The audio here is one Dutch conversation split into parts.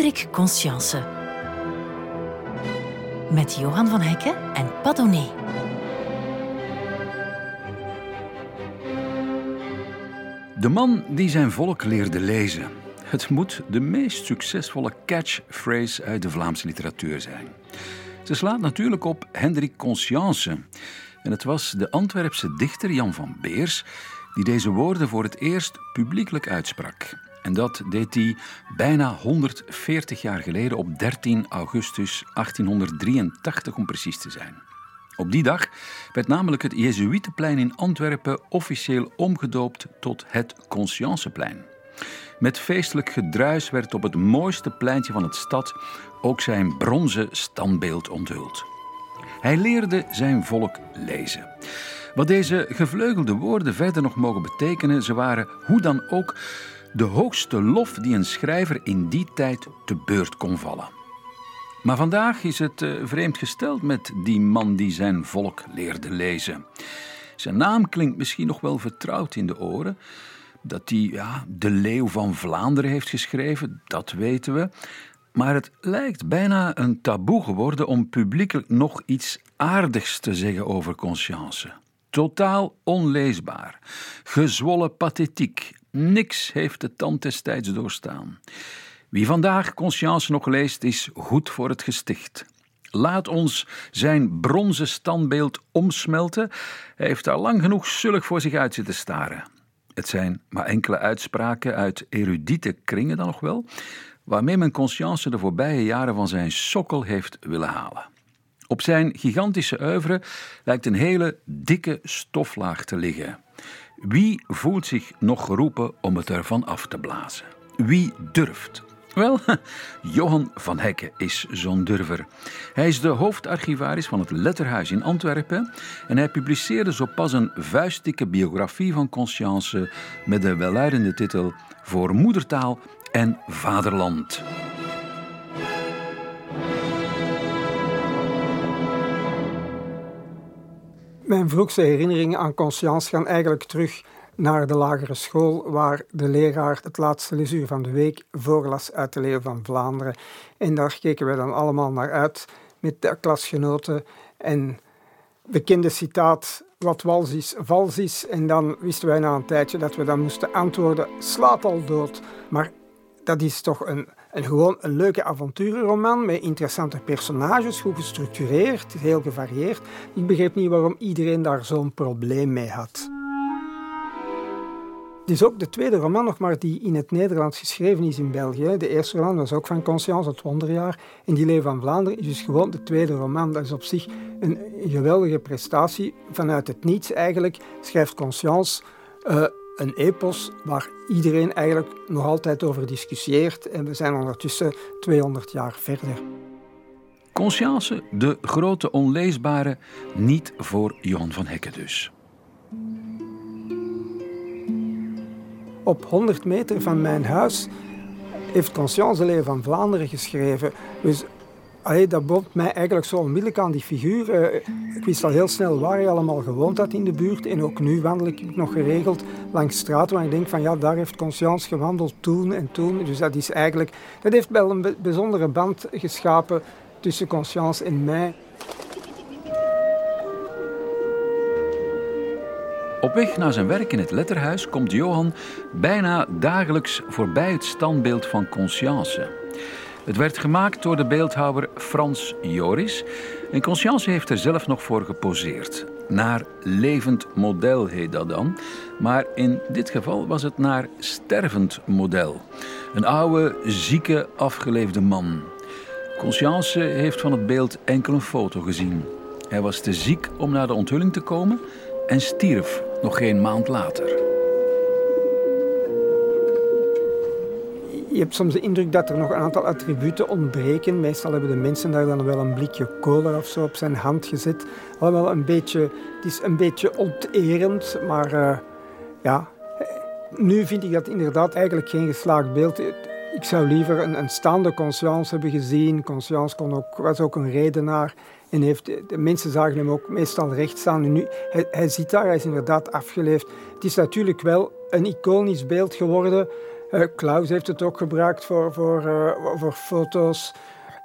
Hendrik Conscience. Met Johan van Hekken en Padone. De man die zijn volk leerde lezen. Het moet de meest succesvolle catchphrase uit de Vlaamse literatuur zijn. Ze slaat natuurlijk op Hendrik Conscience. En het was de Antwerpse dichter Jan van Beers die deze woorden voor het eerst publiekelijk uitsprak. En dat deed hij bijna 140 jaar geleden op 13 augustus 1883 om precies te zijn. Op die dag werd namelijk het Jezuïetenplein in Antwerpen officieel omgedoopt tot het Conscienceplein. Met feestelijk gedruis werd op het mooiste pleintje van het stad ook zijn bronzen standbeeld onthuld. Hij leerde zijn volk lezen. Wat deze gevleugelde woorden verder nog mogen betekenen, ze waren hoe dan ook de hoogste lof die een schrijver in die tijd te beurt kon vallen. Maar vandaag is het uh, vreemd gesteld met die man die zijn volk leerde lezen. Zijn naam klinkt misschien nog wel vertrouwd in de oren. Dat hij ja, De Leeuw van Vlaanderen heeft geschreven, dat weten we. Maar het lijkt bijna een taboe geworden om publiekelijk nog iets aardigs te zeggen over Conscience. Totaal onleesbaar, gezwollen pathetiek. Niks heeft de tand destijds doorstaan. Wie vandaag Conscience nog leest, is goed voor het gesticht. Laat ons zijn bronzen standbeeld omsmelten. Hij heeft daar lang genoeg zullig voor zich uit zitten staren. Het zijn maar enkele uitspraken uit erudite kringen dan nog wel, waarmee men Conscience de voorbije jaren van zijn sokkel heeft willen halen. Op zijn gigantische oeuvre lijkt een hele dikke stoflaag te liggen. Wie voelt zich nog geroepen om het ervan af te blazen? Wie durft? Wel, Johan van Hekke is zo'n durver. Hij is de hoofdarchivaris van het Letterhuis in Antwerpen en hij publiceerde zo pas een vuistdikke biografie van Conscience met de welluidende titel Voor moedertaal en vaderland. Mijn vroegste herinneringen aan Conscience gaan eigenlijk terug naar de lagere school, waar de leraar het laatste lesuur van de week voorlas uit de Leeuw van Vlaanderen. En daar keken wij dan allemaal naar uit met de klasgenoten. En bekende citaat, wat wals is, vals is. En dan wisten wij na een tijdje dat we dan moesten antwoorden, slaat al dood. Maar dat is toch een, een, gewoon een leuke avonturenroman met interessante personages, goed gestructureerd, heel gevarieerd. Ik begreep niet waarom iedereen daar zo'n probleem mee had. Het is ook de tweede roman nog maar die in het Nederlands geschreven is in België. De eerste roman was ook van Conscience, het wonderjaar. En Die Leeuw van Vlaanderen is dus gewoon de tweede roman. Dat is op zich een geweldige prestatie. Vanuit het niets eigenlijk schrijft Conscience uh, een epos waar iedereen eigenlijk nog altijd over discussieert. En we zijn ondertussen 200 jaar verder. Conscience, de grote onleesbare, niet voor Johan van Hekken dus. Op 100 meter van mijn huis heeft Conscience Leeuw van Vlaanderen geschreven. Dus Allee, dat bond mij eigenlijk zo onmiddellijk aan die figuur. Uh, ik wist al heel snel waar hij allemaal gewoond had in de buurt. En ook nu wandel ik nog geregeld langs straat waar ik denk van ja, daar heeft Conscience gewandeld toen en toen. Dus dat is eigenlijk, dat heeft wel een bijzondere band geschapen tussen Conscience en mij. Op weg naar zijn werk in het letterhuis komt Johan bijna dagelijks voorbij het standbeeld van Conscience. Het werd gemaakt door de beeldhouwer Frans Joris en Conscience heeft er zelf nog voor geposeerd. Naar levend model heet dat dan, maar in dit geval was het naar stervend model. Een oude, zieke, afgeleefde man. Conscience heeft van het beeld enkel een foto gezien. Hij was te ziek om naar de onthulling te komen en stierf nog geen maand later. Je hebt soms de indruk dat er nog een aantal attributen ontbreken. Meestal hebben de mensen daar dan wel een blikje cola of zo op zijn hand gezet. Allemaal een beetje, het is een beetje onterend, maar uh, ja. Nu vind ik dat inderdaad eigenlijk geen geslaagd beeld. Ik zou liever een, een staande conscience hebben gezien. Conscience kon ook, was ook een redenaar. En heeft, de mensen zagen hem ook meestal recht staan. nu, hij, hij zit daar, hij is inderdaad afgeleefd. Het is natuurlijk wel een iconisch beeld geworden Uh, Klaus heeft het ook gebruikt voor, voor, uh, voor foto's.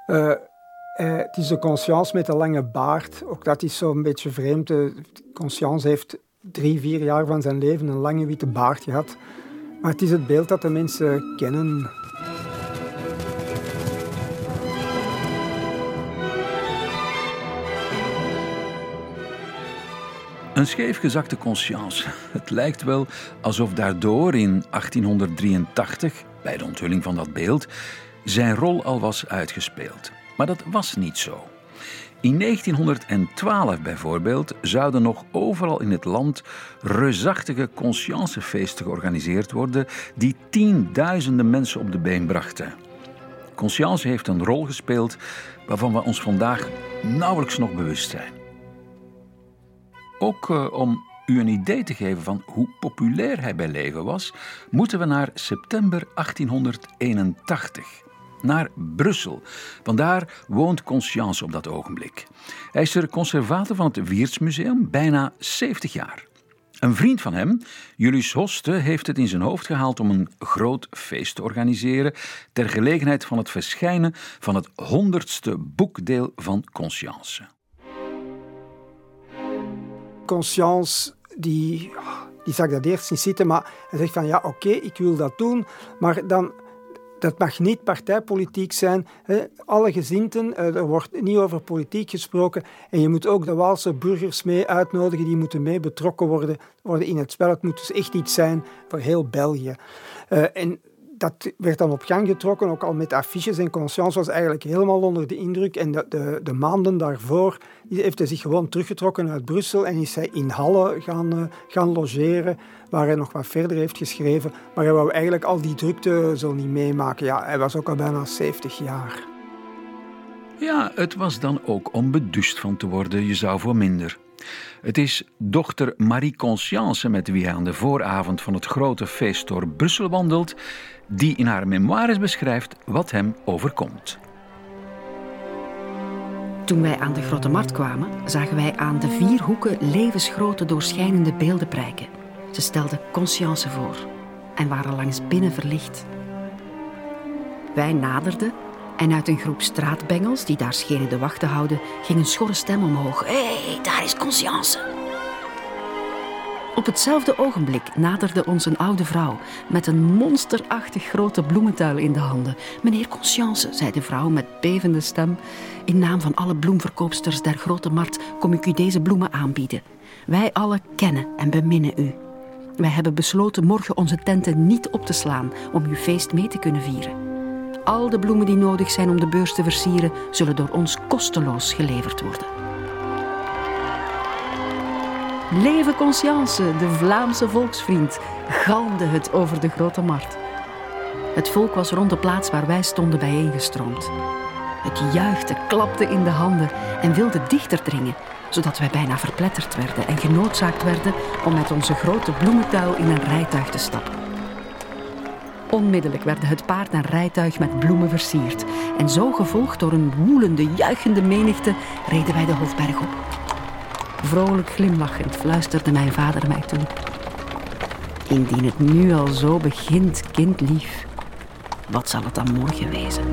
Uh, het is de Conscience met de lange baard. Ook dat is zo'n beetje vreemd. De Conscience heeft drie, vier jaar van zijn leven een lange witte baard gehad. Maar het is het beeld dat de mensen kennen. Een scheefgezakte conscience. Het lijkt wel alsof daardoor in 1883, bij de onthulling van dat beeld, zijn rol al was uitgespeeld. Maar dat was niet zo. In 1912 bijvoorbeeld zouden nog overal in het land reusachtige consciencefeesten georganiseerd worden die tienduizenden mensen op de been brachten. Conscience heeft een rol gespeeld waarvan we ons vandaag nauwelijks nog bewust zijn. Ook uh, om u een idee te geven van hoe populair hij bij leven was, moeten we naar september 1881 naar Brussel. Vandaar woont Conscience op dat ogenblik. Hij is er conservator van het Wiertsmuseum, bijna 70 jaar. Een vriend van hem, Julius Hoste, heeft het in zijn hoofd gehaald om een groot feest te organiseren ter gelegenheid van het verschijnen van het honderdste boekdeel van Conscience. Conscience, die, die zag dat eerst niet zitten, maar hij zegt van ja, oké, ik wil dat doen, maar dan dat mag niet partijpolitiek zijn. Alle gezinten, eh, er wordt niet over politiek gesproken. En je moet ook de Waalse burgers mee uitnodigen, die moeten mee betrokken worden, worden in het spel. Het moet dus echt iets zijn voor heel België. Uh, en dat werd dan op gang getrokken, ook al met affiches. En Conscience was eigenlijk helemaal onder de indruk. En de, de, de maanden daarvoor heeft hij zich gewoon teruggetrokken uit Brussel en is hij in Halle gaan, uh, gaan logeren, waar hij nog wat verder heeft geschreven. Maar hij wou eigenlijk al die drukte zo niet meemaken. Ja, hij was ook al bijna 70 jaar. Ja, het was dan ook om beduust van te worden. Je zou voor minder. Het is dochter Marie Conscience met wie hij aan de vooravond van het grote feest door Brussel wandelt, die in haar memoires beschrijft wat hem overkomt. Toen wij aan de Grote Markt kwamen, zagen wij aan de vier hoeken levensgrote doorschijnende beelden prijken. Ze stelden conscience voor en waren langs binnen verlicht. Wij naderden en uit een groep straatbengels die daar schenen de wacht te houden, ging een schorre stem omhoog. Hé, hey, daar is conscience! Op hetzelfde ogenblik naderde ons een oude vrouw met een monsterachtig grote bloementuil in de handen. Meneer Conscience, zei de vrouw met bevende stem, in naam van alle bloemverkoopsters der grote markt kom ik u deze bloemen aanbieden. Wij allen kennen en beminnen u. Wij hebben besloten morgen onze tenten niet op te slaan om uw feest mee te kunnen vieren. Al de bloemen die nodig zijn om de beurs te versieren, zullen door ons kosteloos geleverd worden. Leven Conscience, de Vlaamse volksvriend, galmde het over de grote markt. Het volk was rond de plaats waar wij stonden bijeengestroomd. Het juichte, klapte in de handen en wilde dichter dringen, zodat wij bijna verpletterd werden en genoodzaakt werden om met onze grote bloementuil in een rijtuig te stappen. Onmiddellijk werden het paard en rijtuig met bloemen versierd. En zo gevolgd door een woelende, juichende menigte reden wij de Hofberg op. Vrolijk glimlachend fluisterde mijn vader mij toe. Indien het nu al zo begint, kindlief, wat zal het dan morgen wezen?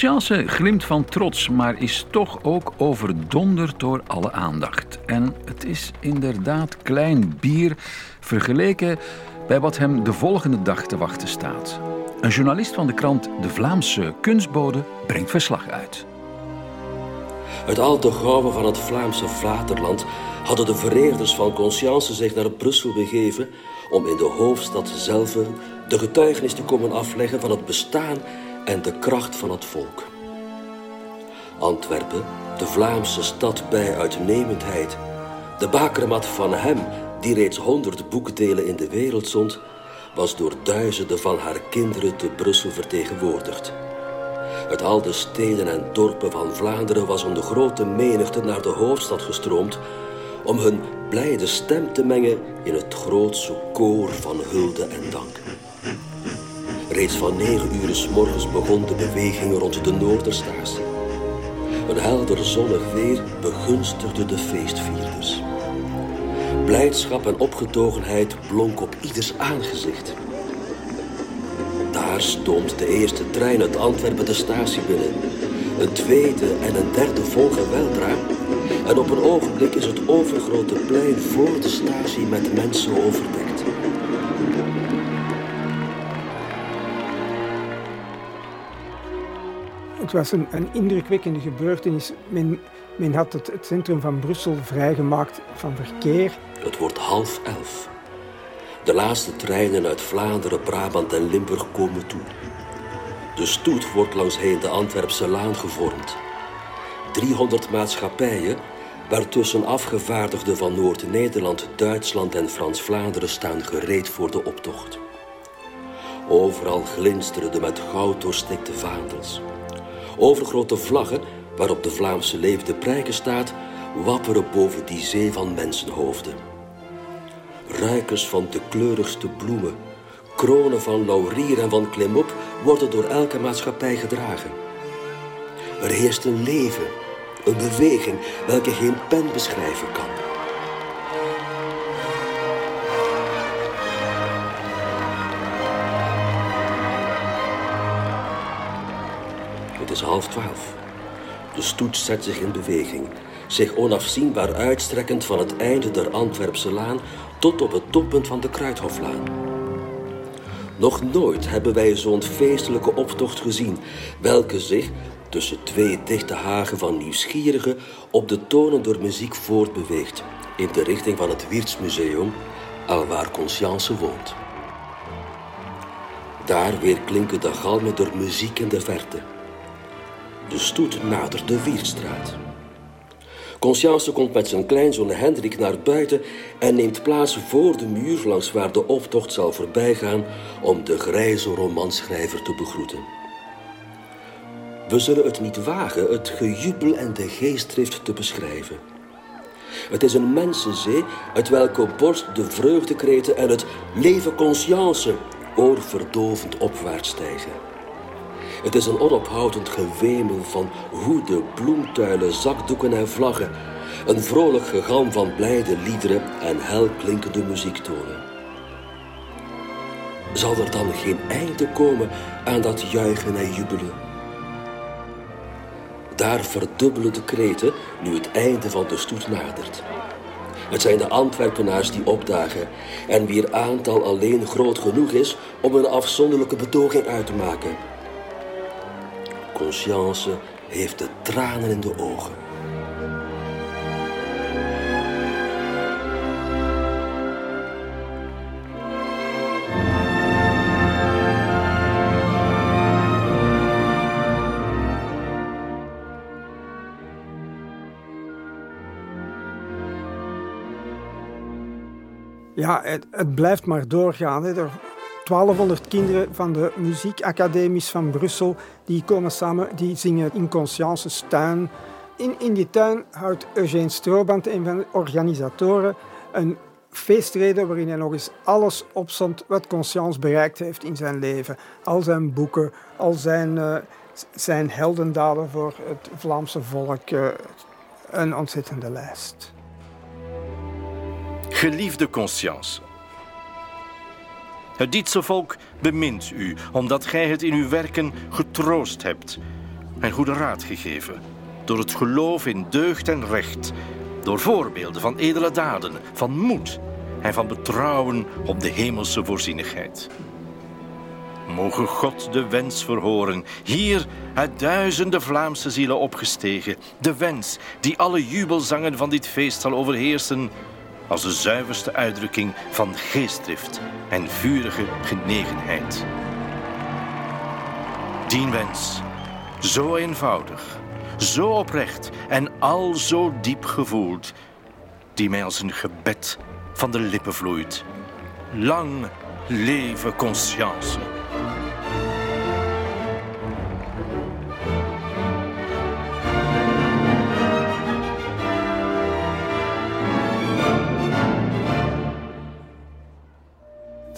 Conscience glimt van trots, maar is toch ook overdonderd door alle aandacht. En het is inderdaad klein bier vergeleken bij wat hem de volgende dag te wachten staat. Een journalist van de krant De Vlaamse Kunstbode brengt verslag uit. Uit al de gouwen van het Vlaamse vaderland hadden de vereerders van Conscience zich naar Brussel begeven om in de hoofdstad zelf de getuigenis te komen afleggen van het bestaan en de kracht van het volk. Antwerpen, de Vlaamse stad bij uitnemendheid, de bakermat van hem die reeds honderd boekdelen in de wereld zond, was door duizenden van haar kinderen te Brussel vertegenwoordigd. Uit al de steden en dorpen van Vlaanderen was een grote menigte naar de hoofdstad gestroomd om hun blijde stem te mengen in het grootse koor van hulde en dank. Reeds van negen uur s morgens begon de beweging rond de Noorderstatie. Een helder zonnig weer begunstigde de feestvierders. Blijdschap en opgetogenheid blonk op ieders aangezicht. Daar stond de eerste trein uit Antwerpen de statie binnen. Een tweede en een derde volgen weldra. En op een ogenblik is het overgrote plein voor de statie met mensen overdekt. Het was een, indrukwekkende gebeurtenis. Men, men had het, het centrum van Brussel vrijgemaakt van verkeer. Het wordt half elf. De laatste treinen uit Vlaanderen, Brabant en Limburg komen toe. De stoet wordt langsheen de Antwerpse laan gevormd. 300 maatschappijen, waartussen afgevaardigden van Noord-Nederland, Duitsland en Frans-Vlaanderen staan gereed voor de optocht. Overal glinsteren de met goud doorstikte vaandels. Overgrote vlaggen, waarop de Vlaamse leefde prijken staat, wapperen boven die zee van mensenhoofden. Ruikers van de kleurigste bloemen, kronen van laurier en van klimop worden door elke maatschappij gedragen. Er heerst een leven, een beweging welke geen pen beschrijven kan. Het is half twaalf. De stoet zet zich in beweging, zich onafzienbaar uitstrekkend van het einde der Antwerpse laan tot op het toppunt van de Kruithoflaan. Nog nooit hebben wij zo'n feestelijke optocht gezien, welke zich tussen twee dichte hagen van nieuwsgierigen op de tonen door muziek voortbeweegt in de richting van het Wiertsmuseum, alwaar Conscience woont. Daar weer klinken de galmen door muziek in de verte. De stoet nadert de Wiertstraat. Conscience komt met zijn kleinzoon Hendrik naar buiten en neemt plaats voor de muur langs waar de optocht zal voorbijgaan om de grijze romanschrijver te begroeten. We zullen het niet wagen het gejubel en de geestdrift te beschrijven. Het is een mensenzee uit welke borst de vreugdekreten en het leven conscience oorverdovend opwaarts stijgen. Het is een onophoudend gewemel van hoeden, bloemtuilen, zakdoeken en vlaggen. Een vrolijk gegalm van blijde liederen en helklinkende muziektonen. Zal er dan geen einde komen aan dat juichen en jubelen? Daar verdubbelen de kreten nu het einde van de stoet nadert. Het zijn de Antwerpenaars die opdagen en wier aantal alleen groot genoeg is om een afzonderlijke betoging uit te maken. Conscience heeft de tranen in de ogen. Ja, het, blijft maar doorgaan. Hè. 1200 kinderen van de muziekacademies van Brussel die komen samen, die zingen in Conscience's tuin. In, in die tuin houdt Eugène Strooband, een van de organisatoren, een feestreden waarin hij nog eens alles opzond wat Conscience bereikt heeft in zijn leven. Al zijn boeken, al zijn, uh, zijn heldendaden voor het Vlaamse volk. Uh, een ontzettende lijst. Geliefde Conscience. Het Dietse volk bemint u, omdat gij het in uw werken getroost hebt en goede raad gegeven, door het geloof in deugd en recht, door voorbeelden van edele daden, van moed en van betrouwen op de hemelse voorzienigheid. Mogen God de wens verhoren, hier uit duizenden Vlaamse zielen opgestegen, de wens die alle jubelzangen van dit feest zal overheersen, als de zuiverste uitdrukking van geestdrift en vurige genegenheid. Dien wens, zo eenvoudig, zo oprecht en al zo diep gevoeld, die mij als een gebed van de lippen vloeit. Lang leven conscience.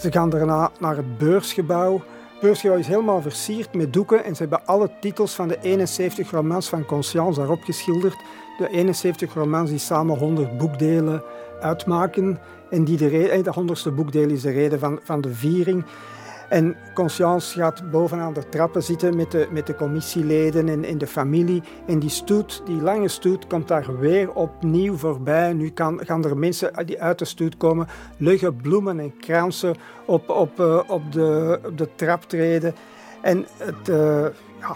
Ze gaan daarna naar het beursgebouw. Het beursgebouw is helemaal versierd met doeken en ze hebben alle titels van de 71 romans van Conscience daarop geschilderd. De 71 romans die samen 100 boekdelen uitmaken. En die de, eh, de honderdste boekdeel is de reden van, van de viering. En Conscience gaat bovenaan de trappen zitten met de, met de commissieleden en, en de familie. En die stoet, die lange stoet, komt daar weer opnieuw voorbij. Nu kan, gaan er mensen die uit de stoet komen, leggen bloemen en kransen op, op, uh, op, de, op de traptreden. En het, uh, ja,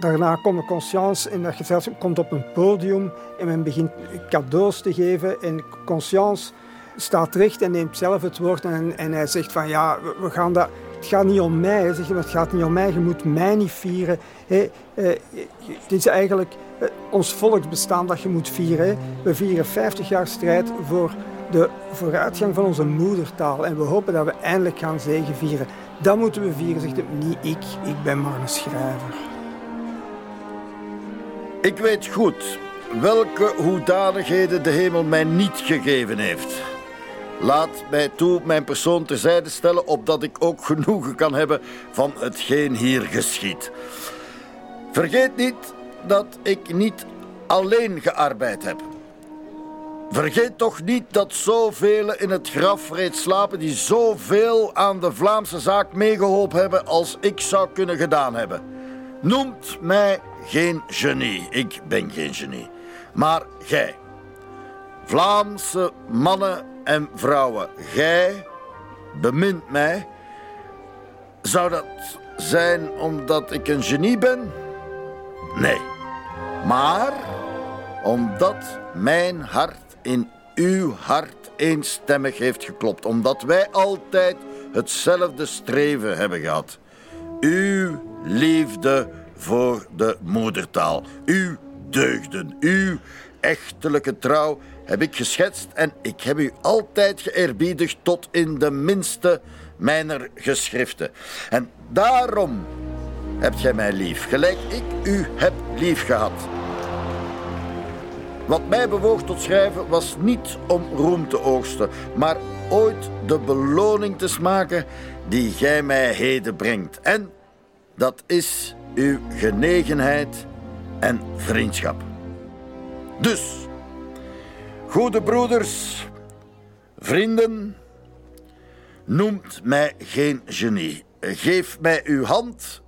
daarna komt Conscience en dat gezelschap komt op een podium en men begint cadeaus te geven. En Conscience staat recht en neemt zelf het woord en, en hij zegt van ja, we gaan dat, het gaat niet om mij. Hij zegt, het gaat niet om mij, je moet mij niet vieren. Eh, het is eigenlijk eh, ons volksbestaan dat je moet vieren. We vieren 50 jaar strijd voor de vooruitgang van onze moedertaal. En we hopen dat we eindelijk gaan zegenvieren. Dat moeten we vieren, zegt hij. Niet ik, ik ben maar een schrijver. Ik weet goed welke hoedanigheden de hemel mij niet gegeven heeft. Laat mij toe mijn persoon terzijde stellen, opdat ik ook genoegen kan hebben van hetgeen hier geschiet. Vergeet niet dat ik niet alleen gearbeid heb. Vergeet toch niet dat zoveel in het graf reeds slapen die zoveel aan de Vlaamse zaak meegeholpen hebben als ik zou kunnen gedaan hebben. Noemt mij geen genie, ik ben geen genie, maar gij. Vlaamse mannen en vrouwen, gij bemint mij. Zou dat zijn omdat ik een genie ben? Nee. Maar omdat mijn hart in uw hart eenstemmig heeft geklopt. Omdat wij altijd hetzelfde streven hebben gehad. Uw liefde voor de moedertaal. Uw deugden. Uw echtelijke trouw heb ik geschetst en ik heb u altijd geëerbiedigd tot in de minste mijner geschriften. En daarom hebt gij mij lief, gelijk ik u heb lief gehad. Wat mij bewoog tot schrijven was niet om roem te oogsten, maar ooit de beloning te smaken die gij mij heden brengt. En dat is uw genegenheid en vriendschap. Dus, goede broeders, vrienden, noemt mij geen genie. Geef mij uw hand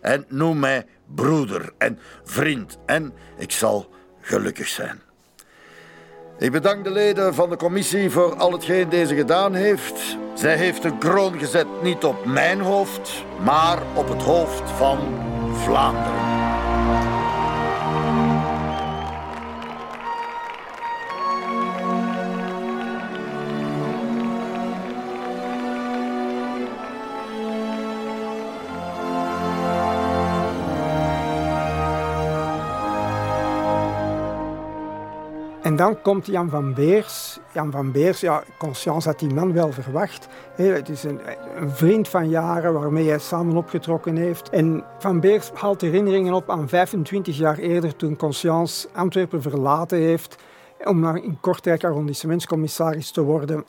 en noem mij broeder en vriend en ik zal gelukkig zijn. Ik bedank de leden van de commissie voor al hetgeen deze gedaan heeft. Zij heeft een kroon gezet niet op mijn hoofd, maar op het hoofd van Vlaanderen. Dan komt Jan van Beers. Jan van Beers, ja, Conscience had die man wel verwacht. Het is een, een, vriend van jaren waarmee hij samen opgetrokken heeft. En Van Beers haalt herinneringen op aan 25 jaar eerder toen Conscience Antwerpen verlaten heeft om naar in Kortrijk arrondissementscommissaris te worden.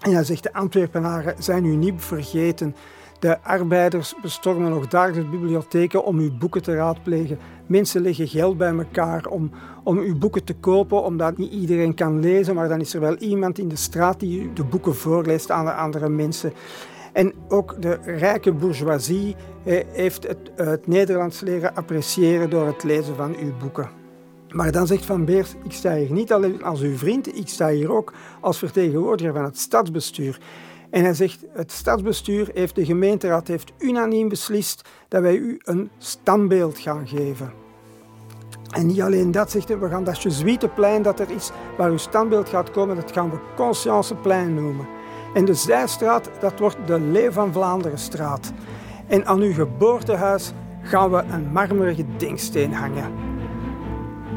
En hij zegt, de Antwerpenaren zijn u niet vergeten. De arbeiders bestormen nog dagelijks bibliotheken om uw boeken te raadplegen. Mensen leggen geld bij elkaar om, om uw boeken te kopen, omdat niet iedereen kan lezen, maar dan is er wel iemand in de straat die de boeken voorleest aan de andere mensen. En ook de rijke bourgeoisie eh, heeft het, het Nederlands leren appreciëren door het lezen van uw boeken. Maar dan zegt Van Beers, ik sta hier niet alleen als uw vriend, ik sta hier ook als vertegenwoordiger van het stadsbestuur. En hij zegt, het stadsbestuur heeft, de gemeenteraad heeft unaniem beslist dat wij u een standbeeld gaan geven. En niet alleen dat, zegt hij, we gaan dat Jesuitenplein dat er is, waar uw standbeeld gaat komen, dat gaan we Conscienceplein noemen. En de zijstraat, dat wordt de Leeuw van Vlaanderenstraat. En aan uw geboortehuis gaan we een marmeren gedenksteen hangen.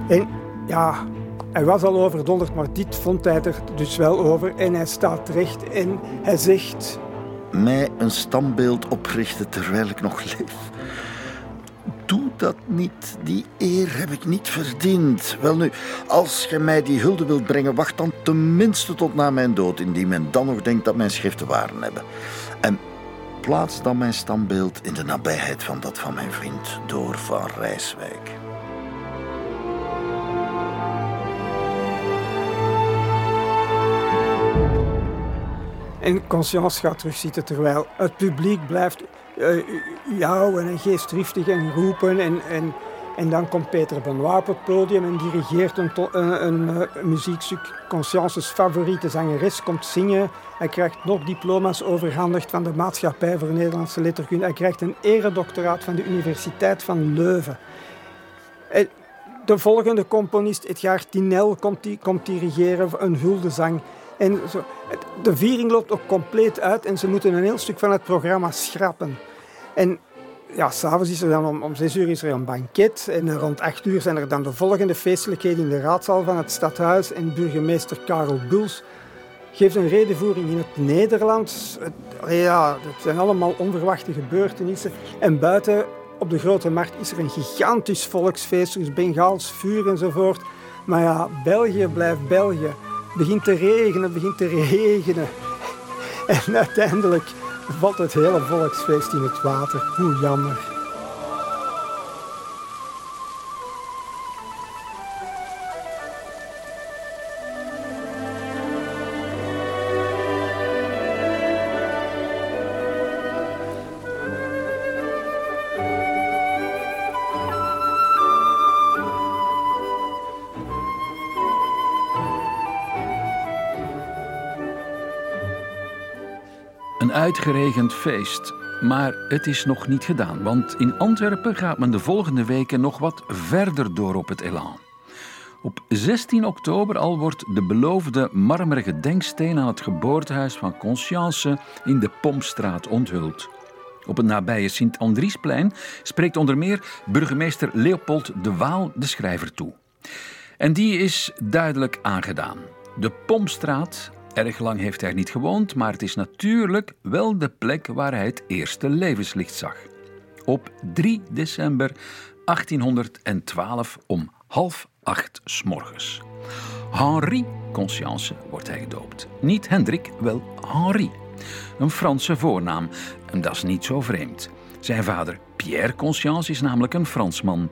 En ja, hij was al overdonderd, maar dit vond hij er dus wel over. En hij staat recht en hij zegt... Mij een standbeeld oprichten terwijl ik nog leef. Doe dat niet. Die eer heb ik niet verdiend. Wel nu, als je mij die hulde wilt brengen, wacht dan tenminste tot na mijn dood, indien men dan nog denkt dat mijn schriften waren hebben. En plaats dan mijn standbeeld in de nabijheid van dat van mijn vriend Door van Rijswijk. En Conscience gaat terugzitten terwijl het publiek blijft uh, jouwen en geestdriftig en roepen. En, en, en dan komt Peter Benoit op het podium en dirigeert een, een, een muziekstuk. Conscience's favoriete zangeres komt zingen. Hij krijgt nog diploma's overhandigd van de Maatschappij voor Nederlandse Letterkunde. Hij krijgt een eredoctoraat van de Universiteit van Leuven. En de volgende componist, Edgar Tinel, komt, komt dirigeren, een huldezang. En zo, de viering loopt ook compleet uit en ze moeten een heel stuk van het programma schrappen. En ja, s'avonds is er dan om, om zes uur is er een banket en rond acht uur zijn er dan de volgende feestelijkheden in de raadzaal van het stadhuis en burgemeester Karel Buls geeft een redenvoering in het Nederlands. Ja, dat zijn allemaal onverwachte gebeurtenissen. En buiten op de Grote Markt is er een gigantisch volksfeest, dus Bengaals vuur enzovoort. Maar ja, België blijft België begint te regenen, begint te regenen. En uiteindelijk valt het hele volksfeest in het water. Hoe jammer. Uitgeregend feest. Maar het is nog niet gedaan, want in Antwerpen gaat men de volgende weken nog wat verder door op het elan. Op 16 oktober al wordt de beloofde marmeren gedenksteen aan het geboortehuis van Conscience in de Pompstraat onthuld. Op het nabije Sint-Andriesplein spreekt onder meer burgemeester Leopold de Waal de schrijver toe. En die is duidelijk aangedaan. De Pompstraat Erg lang heeft hij niet gewoond, maar het is natuurlijk wel de plek waar hij het eerste levenslicht zag. Op 3 december 1812 om half acht morgens. Henri Conscience wordt hij gedoopt. Niet Hendrik, wel Henri. Een Franse voornaam, en dat is niet zo vreemd. Zijn vader Pierre Conscience is namelijk een Fransman,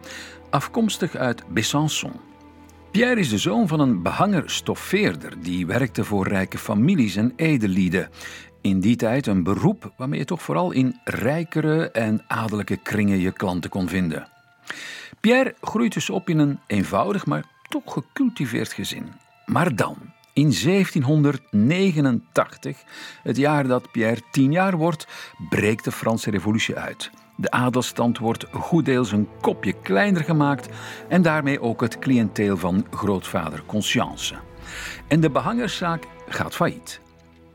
afkomstig uit Besançon. Pierre is de zoon van een behanger-stoffeerder die werkte voor rijke families en edellieden. In die tijd een beroep waarmee je toch vooral in rijkere en adellijke kringen je klanten kon vinden. Pierre groeit dus op in een eenvoudig, maar toch gecultiveerd gezin. Maar dan, in 1789, het jaar dat Pierre tien jaar wordt, breekt de Franse Revolutie uit. De adelstand wordt goeddeels een kopje kleiner gemaakt en daarmee ook het cliënteel van grootvader Conscience. En de behangerszaak gaat failliet.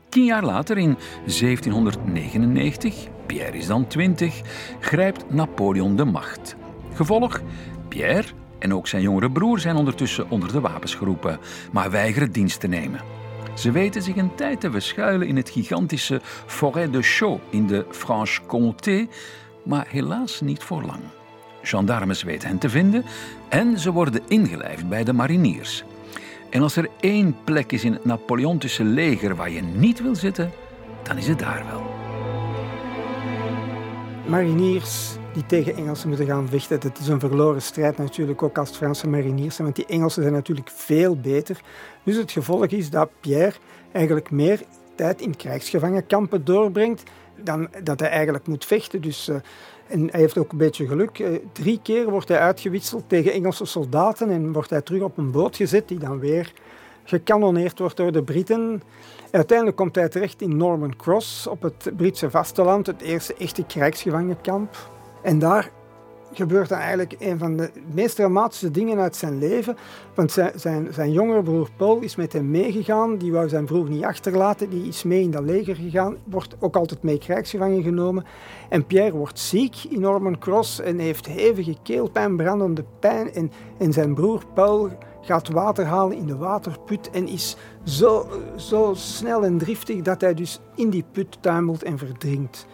Tien jaar later, in 1799, Pierre is dan 20, grijpt Napoleon de macht. Gevolg: Pierre en ook zijn jongere broer zijn ondertussen onder de wapens geroepen, maar weigeren dienst te nemen. Ze weten zich een tijd te verschuilen in het gigantische Forêt de Chaux in de Franche-Comté, maar helaas niet voor lang. Gendarmes weten hen te vinden en ze worden ingelijfd bij de mariniers. En als er één plek is in het Napoleontische leger waar je niet wil zitten, dan is het daar wel. Mariniers die tegen Engelsen moeten gaan vechten. Het is een verloren strijd natuurlijk, ook als Franse mariniers zijn, want die Engelsen zijn natuurlijk veel beter. Dus het gevolg is dat Pierre eigenlijk meer tijd in krijgsgevangenkampen doorbrengt dan dat hij eigenlijk moet vechten. Dus, uh, en hij heeft ook een beetje geluk. Uh, drie keer wordt hij uitgewisseld tegen Engelse soldaten en wordt hij terug op een boot gezet die dan weer gekanoneerd wordt door de Britten. uiteindelijk komt hij terecht in Norman Cross op het Britse vasteland, het eerste echte krijgsgevangenkamp. En daar gebeurt dan eigenlijk een van de meest dramatische dingen uit zijn leven. Want zijn, zijn, zijn jongere broer Paul is met hem meegegaan. Die wou zijn broer niet achterlaten. Die is mee in dat leger gegaan. Wordt ook altijd mee krijgsgevangen genomen. En Pierre wordt ziek in Norman Cross en heeft hevige keelpijn, brandende pijn. En, en zijn broer Paul gaat water halen in de waterput en is zo, zo snel en driftig dat hij dus in die put tuimelt en verdrinkt.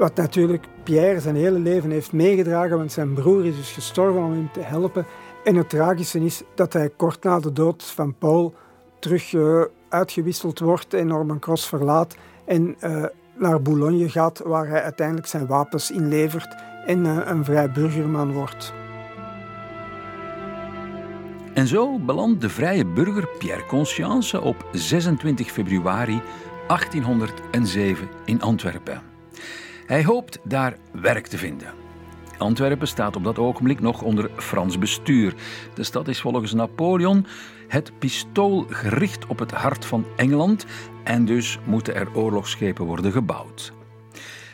Wat natuurlijk Pierre zijn hele leven heeft meegedragen, want zijn broer is dus gestorven om hem te helpen. En het tragische is dat hij kort na de dood van Paul terug uh, uitgewisseld wordt en Norman Cross verlaat en uh, naar Boulogne gaat, waar hij uiteindelijk zijn wapens inlevert en uh, een vrij burgerman wordt. En zo belandt de vrije burger Pierre Conscience op 26 februari 1807 in Antwerpen. Hij hoopt daar werk te vinden. Antwerpen staat op dat ogenblik nog onder Frans bestuur. De stad is volgens Napoleon het pistool gericht op het hart van Engeland en dus moeten er oorlogsschepen worden gebouwd.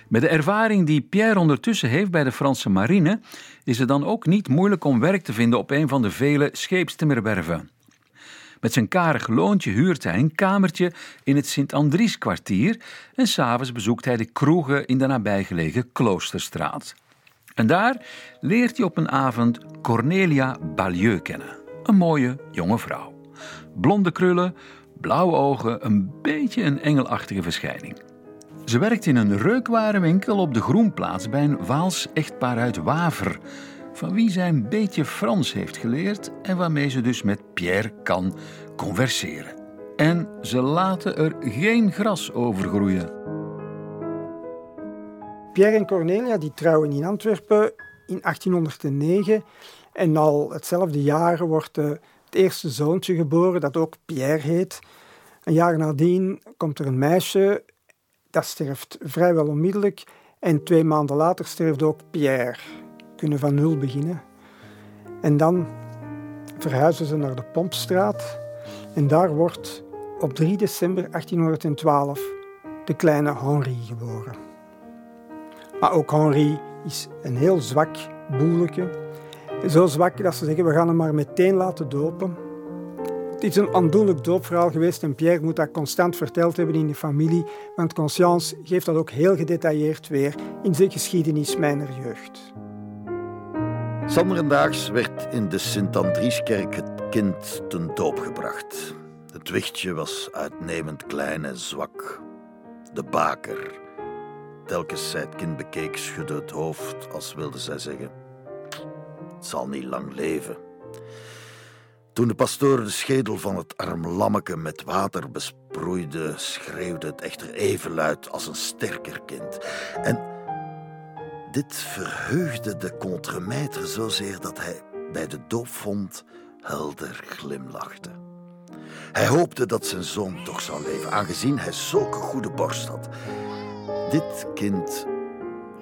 Met de ervaring die Pierre ondertussen heeft bij de Franse marine, is het dan ook niet moeilijk om werk te vinden op een van de vele scheepstimmerwerven. Met zijn karig loontje huurt hij een kamertje in het Sint-Andries-kwartier en s'avonds bezoekt hij de kroegen in de nabijgelegen Kloosterstraat. En daar leert hij op een avond Cornelia Balieu kennen, een mooie jonge vrouw. Blonde krullen, blauwe ogen, een beetje een engelachtige verschijning. Ze werkt in een reukwarenwinkel op de Groenplaats bij een Waals echtpaar uit Waver, van wie zij een beetje Frans heeft geleerd en waarmee ze dus met Pierre kan converseren. En ze laten er geen gras over groeien. Pierre en Cornelia die trouwen in Antwerpen in 1809 en al hetzelfde jaar wordt het eerste zoontje geboren dat ook Pierre heet. Een jaar nadien komt er een meisje dat sterft vrijwel onmiddellijk. En twee maanden later sterft ook Pierre. Kunnen van nul beginnen. En dan verhuizen ze naar de Pompstraat. En daar wordt op 3 december 1812 de kleine Henri geboren. Maar ook Henri is een heel zwak boeleke. Zo zwak dat ze zeggen, we gaan hem maar meteen laten dopen. Het is een aandoenlijk doopverhaal geweest en Pierre moet dat constant verteld hebben in de familie, want Conscience geeft dat ook heel gedetailleerd weer in zijn geschiedenis mijner jeugd. Zanderendaags werd in de Sint-Andrieskerk het kind ten doop gebracht. Het wichtje was uitnemend klein en zwak. De baker, telkens zij het kind bekeek, schudde het hoofd als wilde zij zeggen: Het zal niet lang leven. Toen de pastoor de schedel van het arm lammeke met water besproeide, schreeuwde het echter even luid als een sterker kind. En dit verheugde de contremaître zozeer dat hij bij de doopvond helder glimlachte. Hij hoopte dat zijn zoon toch zou leven, aangezien hij zulke goede borst had. Dit kind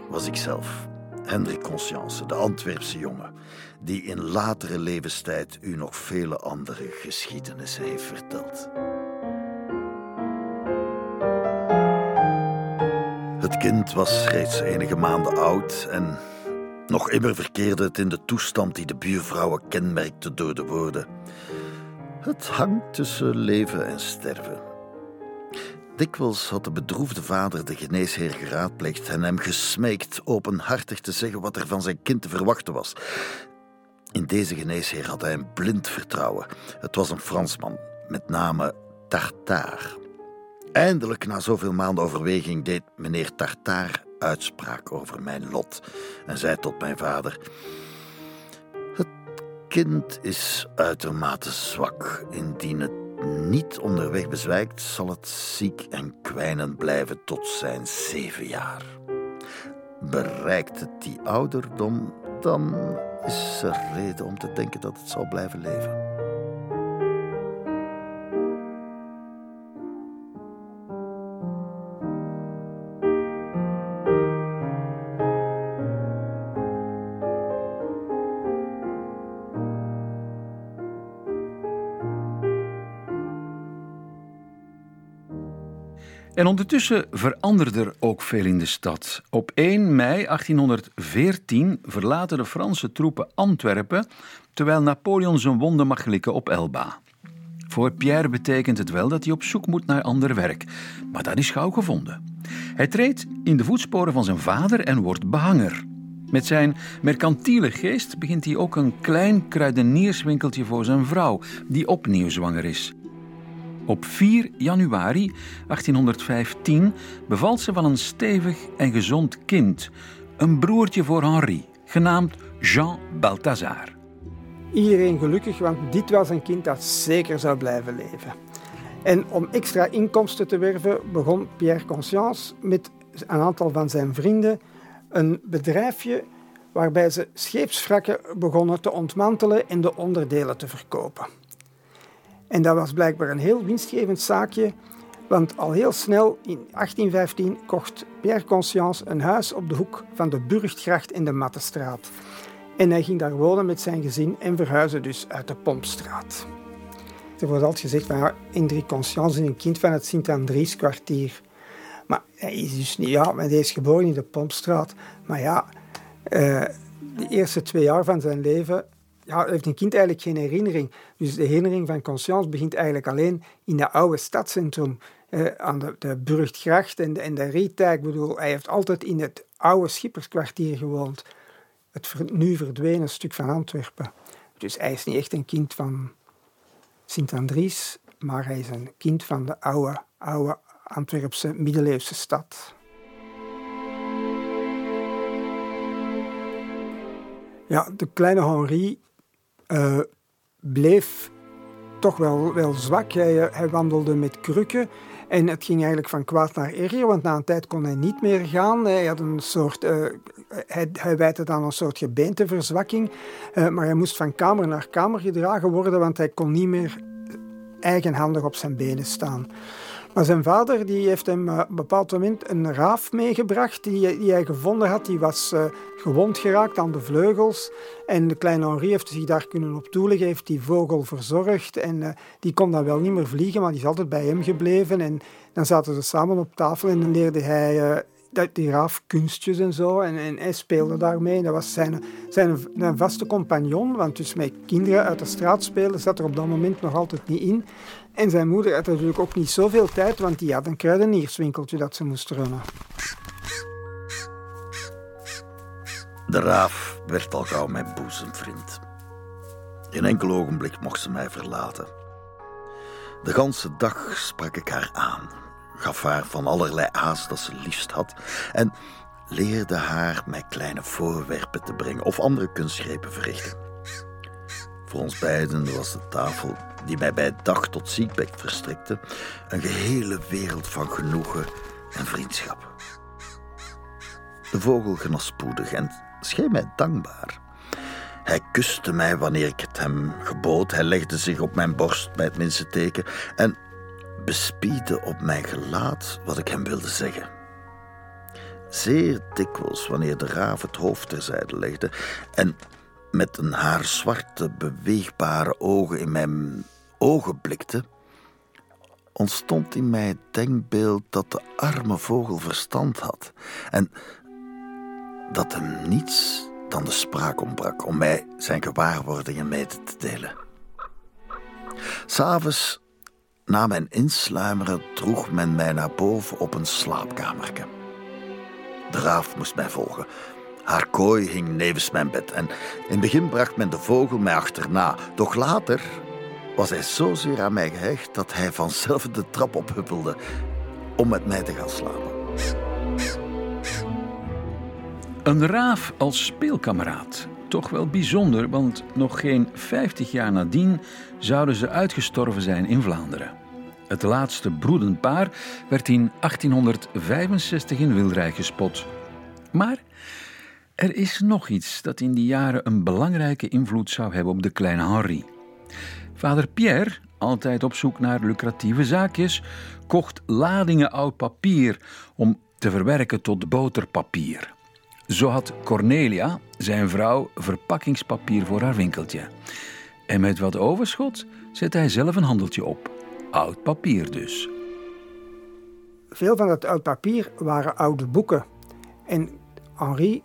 was ikzelf, Hendrik Conscience, de Antwerpse jongen die in latere levenstijd u nog vele andere geschiedenissen heeft verteld. Het kind was reeds enige maanden oud en nog immer verkeerde het in de toestand die de buurvrouwen kenmerkte door de woorden: Het hangt tussen leven en sterven. Dikwijls had de bedroefde vader de geneesheer geraadpleegd en hem gesmeekt openhartig te zeggen wat er van zijn kind te verwachten was. In deze geneesheer had hij een blind vertrouwen. Het was een Fransman, met name Tartaar. Eindelijk, na zoveel maanden overweging, deed meneer Tartaar uitspraak over mijn lot en zei tot mijn vader: Het kind is uitermate zwak. Indien het niet onderweg bezwijkt, zal het ziek en kwijnend blijven tot zijn zeven jaar. Bereikt het die ouderdom, dan is er reden om te denken dat het zal blijven leven. En ondertussen veranderde er ook veel in de stad. Op 1 mei 1814 verlaten de Franse troepen Antwerpen, terwijl Napoleon zijn wonden mag likken op Elba. Voor Pierre betekent het wel dat hij op zoek moet naar ander werk, maar dat is gauw gevonden. Hij treedt in de voetsporen van zijn vader en wordt behanger. Met zijn mercantiele geest begint hij ook een klein kruidenierswinkeltje voor zijn vrouw, die opnieuw zwanger is. Op 4 januari 1815 bevalt ze van een stevig en gezond kind, een broertje voor Henri, genaamd Jean Balthazar. Iedereen gelukkig, want dit was een kind dat zeker zou blijven leven. En om extra inkomsten te werven begon Pierre Conscience met een aantal van zijn vrienden een bedrijfje waarbij ze scheepswrakken begonnen te ontmantelen en de onderdelen te verkopen. En dat was blijkbaar een heel winstgevend zaakje, want al heel snel in 1815 kocht Pierre Conscience een huis op de hoek van de Burgtgracht en de Mattestraat. En hij ging daar wonen met zijn gezin en verhuisde dus uit de Pompstraat. Er wordt altijd gezegd van ja, Hendrik Conscience is een kind van het Sint-Andries kwartier. Maar hij is dus niet, ja, hij is geboren in de Pompstraat. Maar ja, uh, de eerste twee jaar van zijn leven ja, heeft een kind eigenlijk geen herinnering. Dus de herinnering van Conscience begint eigenlijk alleen in dat oude stadscentrum. Uh, aan de, de Burgtgracht en de, en de Rietijk. Bedoel, hij heeft altijd in het oude schipperskwartier gewoond. Het nu verdwenen stuk van Antwerpen. Dus hij is niet echt een kind van Sint-Andries, maar hij is een kind van de oude, oude Antwerpse middeleeuwse stad. Ja, de kleine Henri uh, bleef toch wel, wel zwak. Hij, hij, wandelde met krukken en het ging eigenlijk van kwaad naar erger, want na een tijd kon hij niet meer gaan. Hij, had een soort, uh, hij, hij wijte dan een soort gebeenteverzwakking, maar hij moest van kamer naar kamer gedragen worden, want hij kon niet meer eigenhandig op zijn benen staan. Maar zijn vader die heeft hem eh, op een bepaald moment een raaf meegebracht die, die hij gevonden had. Die was uh, gewond geraakt aan de vleugels. En de kleine Henri heeft zich daar kunnen op toeleggen, heeft die vogel verzorgd. En uh, die kon dan wel niet meer vliegen, maar die is altijd bij hem gebleven. En dan zaten ze samen op tafel en dan leerde hij die raaf kunstjes en zo. En, en hij speelde daarmee. Dat was zijn, zijn, zijn vaste compagnon, want dus met kinderen uit de straat spelen zat er op dat moment nog altijd niet in. En zijn moeder had natuurlijk ook niet zoveel tijd, want die had een kruidenierswinkeltje dat ze moest runnen. De raaf werd al gauw mijn boezemvriend. In enkel ogenblik mocht ze mij verlaten. De ganse dag sprak ik haar aan, gaf haar van allerlei aas dat ze liefst had en leerde haar mij kleine voorwerpen te brengen of andere kunstgrepen verrichten. Ons beiden was de tafel die mij bij dag tot ziekbed verstrekte, een gehele wereld van genoegen en vriendschap. De vogel genas spoedig en scheen mij dankbaar. Hij kuste mij wanneer ik het hem gebood. Hij legde zich op mijn borst bij het minste teken en bespiedde op mijn gelaat wat ik hem wilde zeggen. Zeer dikwijls, wanneer de raaf het hoofd terzijde legde en met een haar zwarte, beweegbare ogen in mijn ogen blikte, ontstond in mij het denkbeeld dat de arme vogel verstand had en dat hem niets dan de spraak ontbrak om mij zijn gewaarwordingen mede te delen. S'avonds, na mijn insluimeren, droeg men mij naar boven op een slaapkamerke. De raaf moest mij volgen. Haar kooi hing nevens mijn bed en in het begin bracht men de vogel mij achterna. Doch later was hij zozeer aan mij gehecht dat hij vanzelf de trap ophuppelde om met mij te gaan slapen. Een raaf als speelkameraad. Toch wel bijzonder, want nog geen 50 jaar nadien zouden ze uitgestorven zijn in Vlaanderen. Het laatste broedend paar werd in 1865 in Wilrijk gespot. Maar er is nog iets dat in die jaren een belangrijke invloed zou hebben op de kleine Henri. Vader Pierre, altijd op zoek naar lucratieve zaakjes, kocht ladingen oud papier om te verwerken tot boterpapier. Zo had Cornelia, zijn vrouw, verpakkingspapier voor haar winkeltje. En met wat overschot zette hij zelf een handeltje op. Oud papier dus. Veel van dat oud papier waren oude boeken. En Henri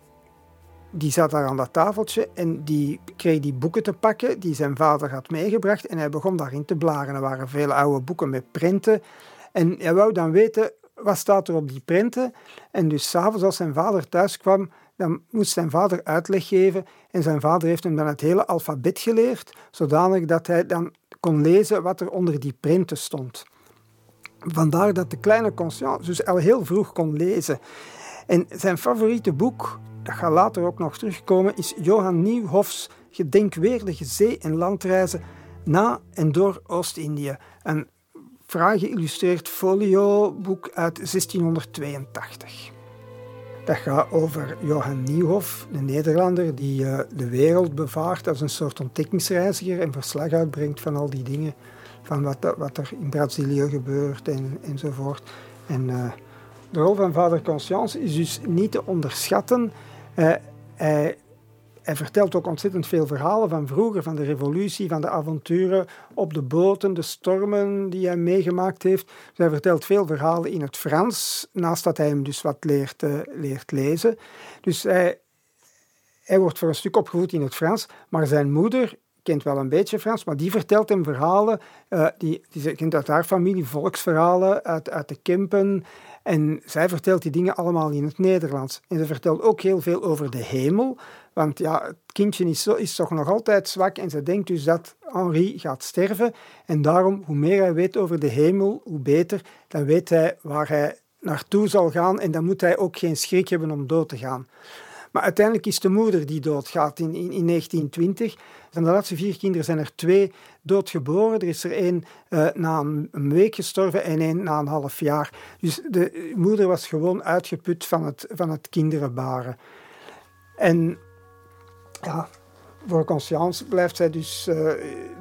die zat daar aan dat tafeltje en die kreeg die boeken te pakken die zijn vader had meegebracht en hij begon daarin te blaren. Er waren veel oude boeken met prenten en hij wou dan weten wat staat er op die prenten. En dus s'avonds als zijn vader thuis kwam, dan moest zijn vader uitleg geven en zijn vader heeft hem dan het hele alfabet geleerd, zodanig dat hij dan kon lezen wat er onder die printen stond. Vandaar dat de kleine Conscience dus al heel vroeg kon lezen. En zijn favoriete boek, dat gaat later ook nog terugkomen, is Johan Nieuwhofs Gedenkweerdige zee- en landreizen na en door Oost-Indië. Een fraai geïllustreerd folio-boek uit 1682. Dat gaat over Johan Nieuwhof, een Nederlander die uh, de wereld bevaart als een soort ontdekkingsreiziger en verslag uitbrengt van al die dingen, van wat, wat er in Brazilië gebeurt en, enzovoort. En uh, de rol van vader Conscience is dus niet te onderschatten. Hij hij vertelt ook ontzettend veel verhalen van vroeger, van de revolutie, van de avonturen op de boten, de stormen die hij meegemaakt heeft. Dus hij vertelt veel verhalen in het Frans, naast dat hij hem dus wat leert, uh, leert lezen. Dus hij, hij wordt voor een stuk opgevoed in het Frans, maar zijn moeder kent wel een beetje Frans, maar die vertelt hem verhalen, uh, die, die kent uit haar familie volksverhalen, uit, uit de Kempen. En zij vertelt die dingen allemaal in het Nederlands. En ze vertelt ook heel veel over de hemel, want ja, het kindje is, zo, is toch nog altijd zwak en ze denkt dus dat Henri gaat sterven. En daarom, hoe meer hij weet over de hemel, hoe beter. Dan weet hij waar hij naartoe zal gaan en dan moet hij ook geen schrik hebben om dood te gaan. Maar uiteindelijk is de moeder die doodgaat in, in 1920. Van de laatste vier kinderen zijn er twee doodgeboren. Er is er één uh, na een, week gestorven en één na een half jaar. Dus de moeder was gewoon uitgeput van het, van het kinderen baren. En ja, voor Conscience blijft zij dus uh,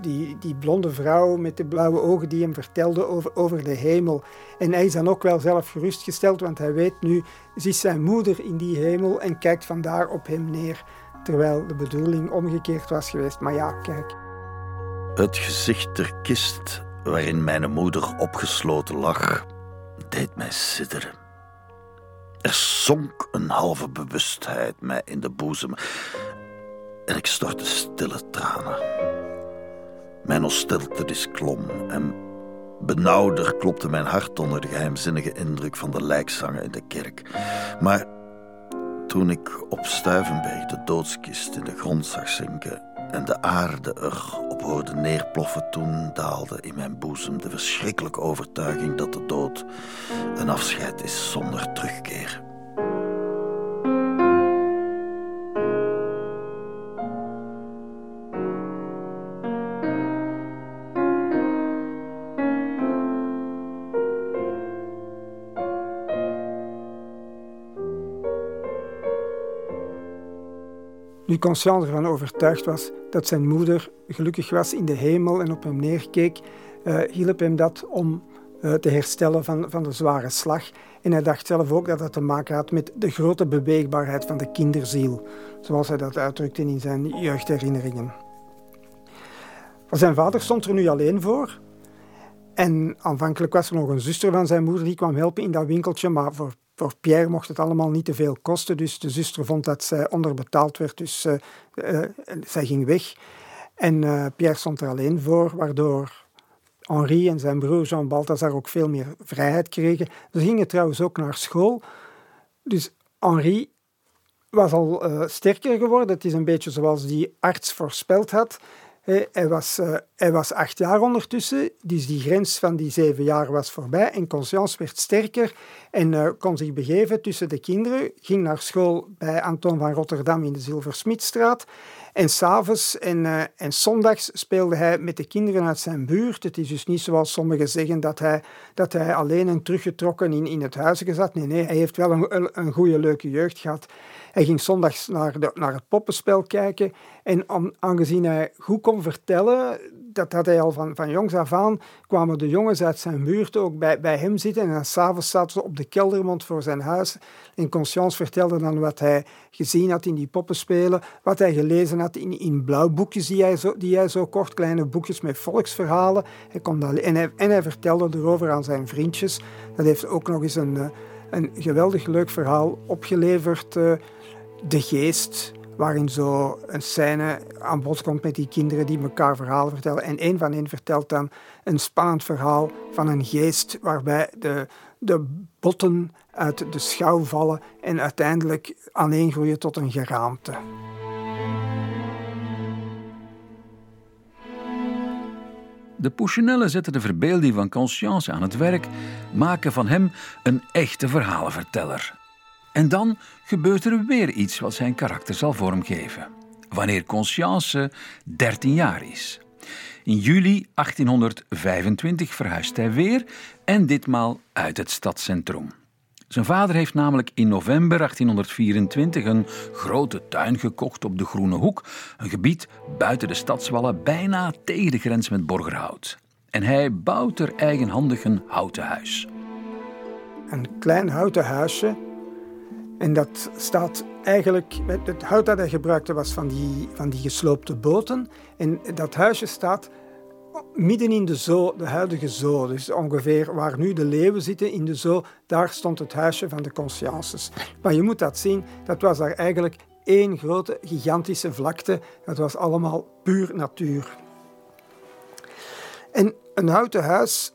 die, die blonde vrouw met de blauwe ogen die hem vertelde over, over de hemel. En hij is dan ook wel zelf gerustgesteld, want hij weet nu, ziet zijn moeder in die hemel en kijkt vandaar op hem neer. Terwijl de bedoeling omgekeerd was geweest. Maar ja, kijk. Het gezicht der kist waarin mijn moeder opgesloten lag, deed mij sidderen. Er zonk een halve bewustheid mij in de boezem en ik stortte stille tranen. Mijn is klom en benauwder klopte mijn hart onder de geheimzinnige indruk van de lijkzangen in de kerk. Maar toen ik op Stuivenberg de doodskist in de grond zag zinken en de aarde er op hoorde neerploffen, toen daalde in mijn boezem de verschrikkelijke overtuiging dat de dood een afscheid is zonder terugkeer. Nu Conscience ervan overtuigd was dat zijn moeder gelukkig was in de hemel en op hem neerkeek, uh, hielp hem dat om uh, te herstellen van, van de zware slag. En hij dacht zelf ook dat dat te maken had met de grote beweegbaarheid van de kinderziel, zoals hij dat uitdrukte in zijn jeugdherinneringen. Zijn vader stond er nu alleen voor. En aanvankelijk was er nog een zuster van zijn moeder die kwam helpen in dat winkeltje, maar voor voor Pierre mocht het allemaal niet te veel kosten, dus de zuster vond dat zij onderbetaald werd, dus uh, uh, zij ging weg. En uh, Pierre stond er alleen voor, waardoor Henri en zijn broer Jean Balthazar ook veel meer vrijheid kregen. Ze gingen trouwens ook naar school. Dus Henri was al sterker geworden. Het is een beetje zoals die arts voorspeld had. Hij was, uh, hij was acht jaar ondertussen, dus die grens van die zeven jaar was voorbij en Conscience werd sterker en uh, kon zich begeven tussen de kinderen, ging naar school bij Anton van Rotterdam in de Zilversmidstraat en s'avonds en, uh, en zondags speelde hij met de kinderen uit zijn buurt. Het is dus niet zoals sommigen zeggen dat hij, dat hij alleen en teruggetrokken in, in het huis zat. Nee, nee, hij heeft wel een, een goede, leuke jeugd gehad. Hij ging zondags naar, de, naar het poppenspel kijken. En aangezien hij goed kon vertellen, dat had hij al van, van jongs af aan, kwamen de jongens uit zijn buurt ook bij, bij hem zitten. En dan s'avonds zaten ze op de keldermond voor zijn huis. En Conscience vertelde dan wat hij gezien had in die poppenspelen, wat hij gelezen had in, in blauwboekjes die hij, zo, die hij zo kocht, kleine boekjes met volksverhalen. Hij kon dat, en, hij, en hij vertelde erover aan zijn vriendjes. Dat heeft ook nog eens een, eh, een geweldig leuk verhaal opgeleverd. Uh, de geest, waarin zo een scène aan bod komt met die kinderen die elkaar verhalen vertellen. En een van hen vertelt dan een spannend verhaal van een geest waarbij de, de botten uit de schouw vallen en uiteindelijk aaneengroeien tot een geraamte. De Pouchinellen zetten de verbeelding van Conscience aan het werk, maken van hem een echte verhalenverteller. En dan gebeurt er weer iets wat zijn karakter zal vormgeven. Wanneer Conscience 13 jaar is. In juli 1825 verhuist hij weer en ditmaal uit het stadscentrum. Zijn vader heeft namelijk in november 1824 een grote tuin gekocht op de Groene Hoek, een gebied buiten de stadswallen bijna tegen de grens met Borgerhout. En hij bouwt er eigenhandig een houten huis. Een klein houten huisje. En dat staat eigenlijk, het hout dat hij gebruikte was van die, van die gesloopte boten. En dat huisje staat midden in de zoo, de huidige zoo, dus ongeveer waar nu de leeuwen zitten in de zoo, daar stond het huisje van de consciences. Maar je moet dat zien, dat was daar eigenlijk één grote gigantische vlakte. Dat was allemaal puur natuur. En een houten huis,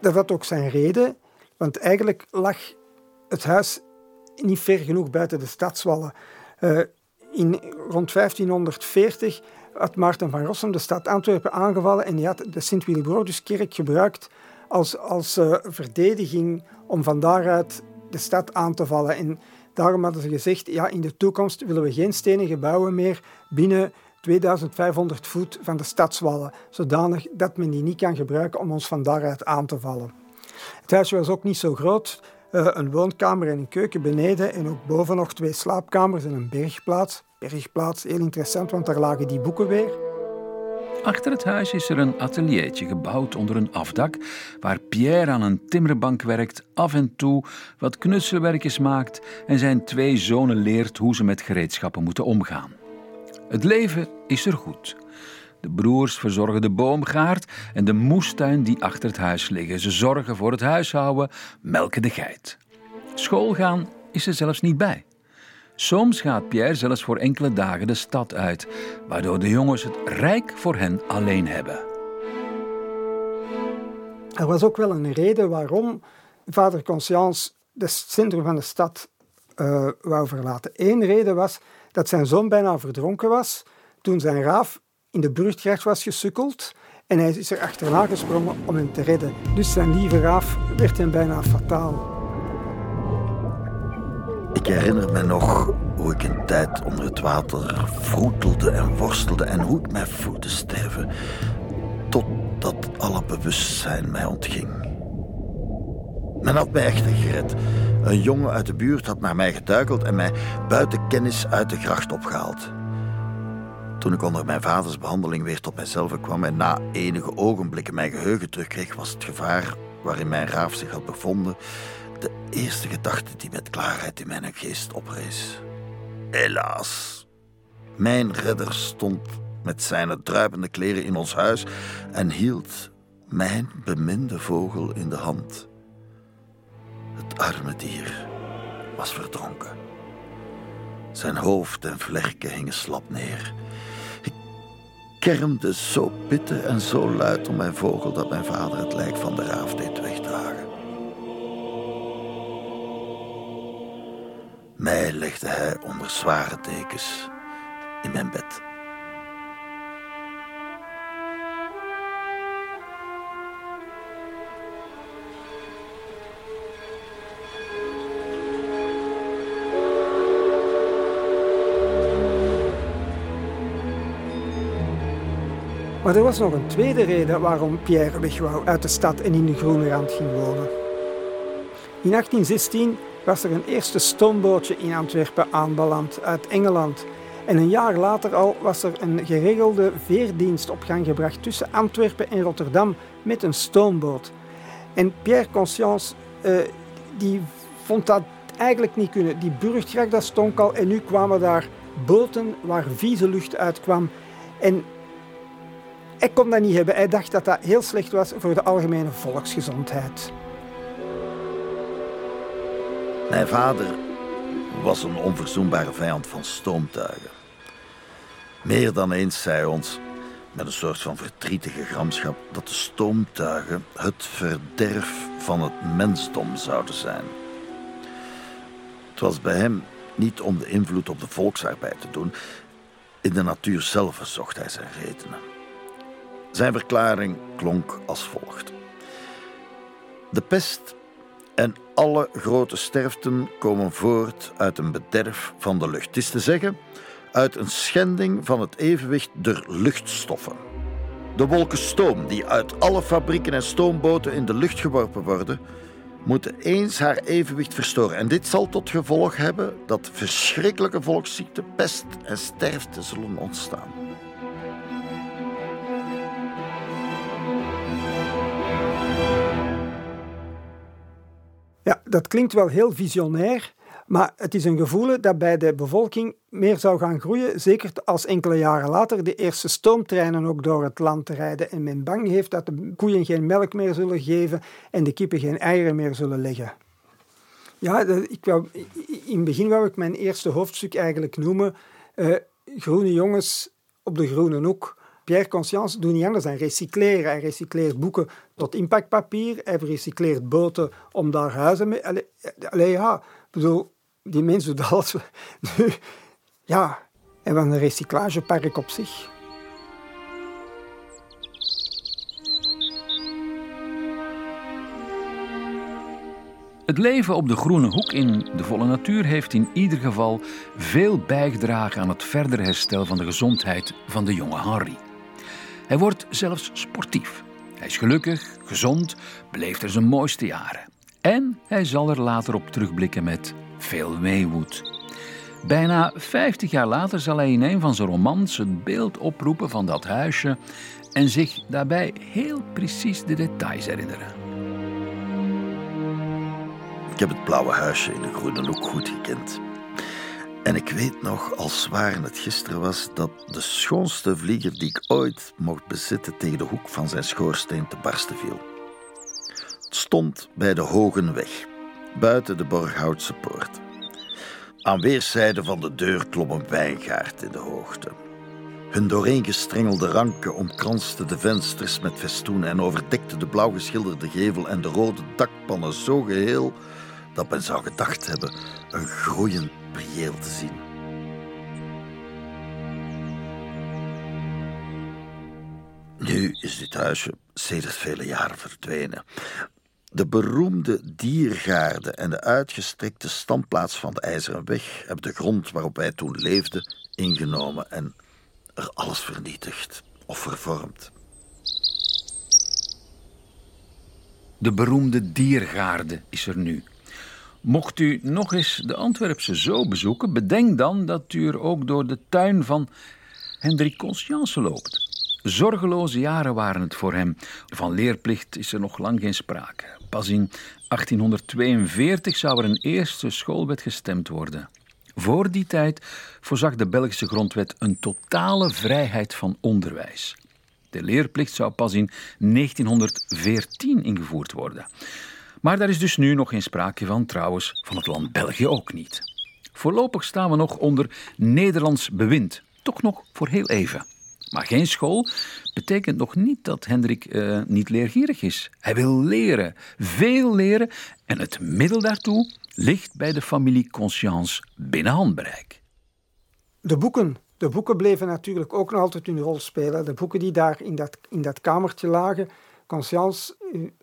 dat had ook zijn reden, want eigenlijk lag het huis niet ver genoeg buiten de stadswallen. Uh, in, rond 1540 had Maarten van Rossum de stad Antwerpen aangevallen en die had de Sint-Willibroduskerk gebruikt als, als uh, verdediging om van daaruit de stad aan te vallen. En daarom hadden ze gezegd, ja, in de toekomst willen we geen stenen gebouwen meer binnen 2500 voet van de stadswallen, zodanig dat men die niet kan gebruiken om ons van daaruit aan te vallen. Het huisje was ook niet zo groot. Uh, een woonkamer en een keuken beneden en ook boven nog twee slaapkamers en een bergplaats bergplaats. Heel interessant, want daar lagen die boeken weer. Achter het huis is er een ateliertje gebouwd onder een afdak, waar Pierre aan een timmerbank werkt, af en toe wat knutselwerkjes maakt en zijn twee zonen leert hoe ze met gereedschappen moeten omgaan. Het leven is er goed. De broers verzorgen de boomgaard en de moestuin die achter het huis liggen. Ze zorgen voor het huishouden, melken de geit. Schoolgaan is er zelfs niet bij. Soms gaat Pierre zelfs voor enkele dagen de stad uit, waardoor de jongens het rijk voor hen alleen hebben. Er was ook wel een reden waarom vader Conscience het centrum van de stad uh, wou verlaten. Eén reden was dat zijn zoon bijna verdronken was toen zijn raaf in de burchtgracht was gesukkeld en hij is er achterna gesprongen om hem te redden. Dus zijn lieve raaf werd hem bijna fataal. Ik herinner me nog hoe ik een tijd onder het water vroetelde en worstelde en hoe ik mij voelde sterven, totdat alle bewustzijn mij ontging. Men had mij echter gered. Een jongen uit de buurt had naar mij geduikeld en mij buiten kennis uit de gracht opgehaald. Toen ik onder mijn vaders behandeling weer tot mijzelf kwam en na enige ogenblikken mijn geheugen terugkreeg, was het gevaar waarin mijn raaf zich had bevonden de eerste gedachte die met klaarheid in mijn geest oprees. Helaas, mijn redder stond met zijn druipende kleren in ons huis en hield mijn beminde vogel in de hand. Het arme dier was verdronken. Zijn hoofd en vlerken hingen slap neer. Kermde zo bitter en zo luid om mijn vogel dat mijn vader het lijk van de raaf deed wegdragen. Mij legde hij onder zware dekens in mijn bed. Maar er was nog een tweede reden waarom Pierre weg wou uit de stad en in de Groene Rand ging wonen. In 1816 was er een eerste stoombootje in Antwerpen aanbeland uit Engeland. En een jaar later al was er een geregelde veerdienst op gang gebracht tussen Antwerpen en Rotterdam met een stoomboot. En Pierre Conscience uh, die vond dat eigenlijk niet kunnen. Die burggracht dat stonk al en nu kwamen daar boten waar vieze lucht uitkwam. En hij kon dat niet hebben. Hij dacht dat dat heel slecht was voor de algemene volksgezondheid. Mijn vader was een onverzoenbare vijand van stoomtuigen. Meer dan eens zei ons, met een soort van verdrietige gramschap, dat de stoomtuigen het verderf van het mensdom zouden zijn. Het was bij hem niet om de invloed op de volksarbeid te doen. In de natuur zelf zocht hij zijn redenen. Zijn verklaring klonk als volgt. De pest en alle grote sterften komen voort uit een bederf van de lucht. Is te zeggen, uit een schending van het evenwicht der luchtstoffen. De wolken stoom die uit alle fabrieken en stoomboten in de lucht geworpen worden, moeten eens haar evenwicht verstoren. En dit zal tot gevolg hebben dat verschrikkelijke volksziekten, pest en sterfte zullen ontstaan. Ja, dat klinkt wel heel visionair, maar het is een gevoel dat bij de bevolking meer zou gaan groeien, zeker als enkele jaren later de eerste stoomtreinen ook door het land rijden en men bang heeft dat de koeien geen melk meer zullen geven en de kippen geen eieren meer zullen leggen. Ja, ik in het begin wou ik mijn eerste hoofdstuk eigenlijk noemen uh, Groene jongens op de groene hoek. Pierre Conscience doet niet anders dan recycleren. Hij recycleert boeken tot impactpapier. Hij recycleert boten om daar huizen mee... Allee, allee ja, bedoel, die mensen doen alles. Nu, ja, en van een recyclagepark op zich. Het leven op de Groene Hoek in de volle natuur heeft in ieder geval veel bijgedragen aan het verder herstel van de gezondheid van de jonge Henry. Hij wordt zelfs sportief. Hij is gelukkig, gezond, beleeft er zijn mooiste jaren. En hij zal er later op terugblikken met veel weemoed. Bijna 50 jaar later zal hij in een van zijn romans het beeld oproepen van dat huisje en zich daarbij heel precies de details herinneren. Ik heb het blauwe huisje in de Groene Hoek goed gekend. En ik weet nog, als waar het gisteren was, dat de schoonste vlieger die ik ooit mocht bezitten tegen de hoek van zijn schoorsteen te barsten viel. Het stond bij de Hogenweg, buiten de Borghoutse poort. Aan weerszijden van de deur klom een wijngaard in de hoogte. Hun dooreengestrengelde ranken omkransten de vensters met festoenen en overdekten de blauw geschilderde gevel en de rode dakpannen zo geheel dat men zou gedacht hebben een groeiend priëel te zien. Nu is dit huisje sedert vele jaren verdwenen. De beroemde diergaarde en de uitgestrekte standplaats van de IJzeren Weg hebben de grond waarop wij toen leefden ingenomen en er alles vernietigd of vervormd. De beroemde diergaarde is er nu. Mocht u nog eens de Antwerpse Zoo bezoeken, bedenk dan dat u er ook door de tuin van Hendrik Conscience loopt. Zorgeloze jaren waren het voor hem. Van leerplicht is er nog lang geen sprake. Pas in 1842 zou er een eerste schoolwet gestemd worden. Voor die tijd voorzag de Belgische grondwet een totale vrijheid van onderwijs. De leerplicht zou pas in 1914 ingevoerd worden. Maar daar is dus nu nog geen sprake van, trouwens, van het land België ook niet. Voorlopig staan we nog onder Nederlands bewind, toch nog voor heel even. Maar geen school betekent nog niet dat Hendrik uh, niet leergierig is. Hij wil leren, veel leren, en het middel daartoe ligt bij de familie Conscience binnen handbereik. De boeken. De boeken bleven natuurlijk ook nog altijd hun rol spelen. De boeken die daar in dat, in dat kamertje lagen, Conscience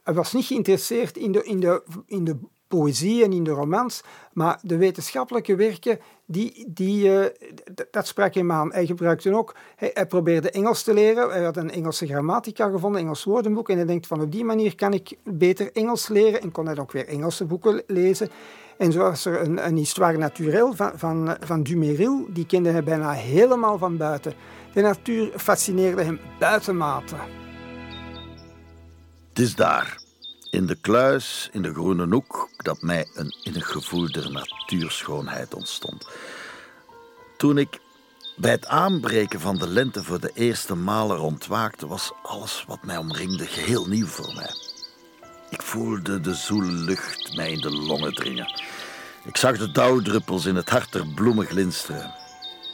hij was niet geïnteresseerd in de, in, de, in de poëzie en in de romans, maar de wetenschappelijke werken, die, die, uh, dat sprak hem aan. Hij gebruikte ook, hij, hij, probeerde Engels te leren, hij had een Engelse grammatica gevonden, Engels woordenboek, en hij denkt van op die manier kan ik beter Engels leren, en kon hij ook weer Engelse boeken lezen. En zo was er een, een histoire naturelle van, van, van Dumeril, die kende hij bijna helemaal van buiten. De natuur fascineerde hem buitenmate. Het is daar, in de kluis, in de groene hoek, dat mij een innig gevoel der natuurschoonheid ontstond. Toen ik bij het aanbreken van de lente voor de eerste malen ontwaakte, was alles wat mij omringde geheel nieuw voor mij. Ik voelde de zoele lucht mij in de longen dringen. Ik zag de dauwdruppels in het hart der bloemen glinsteren.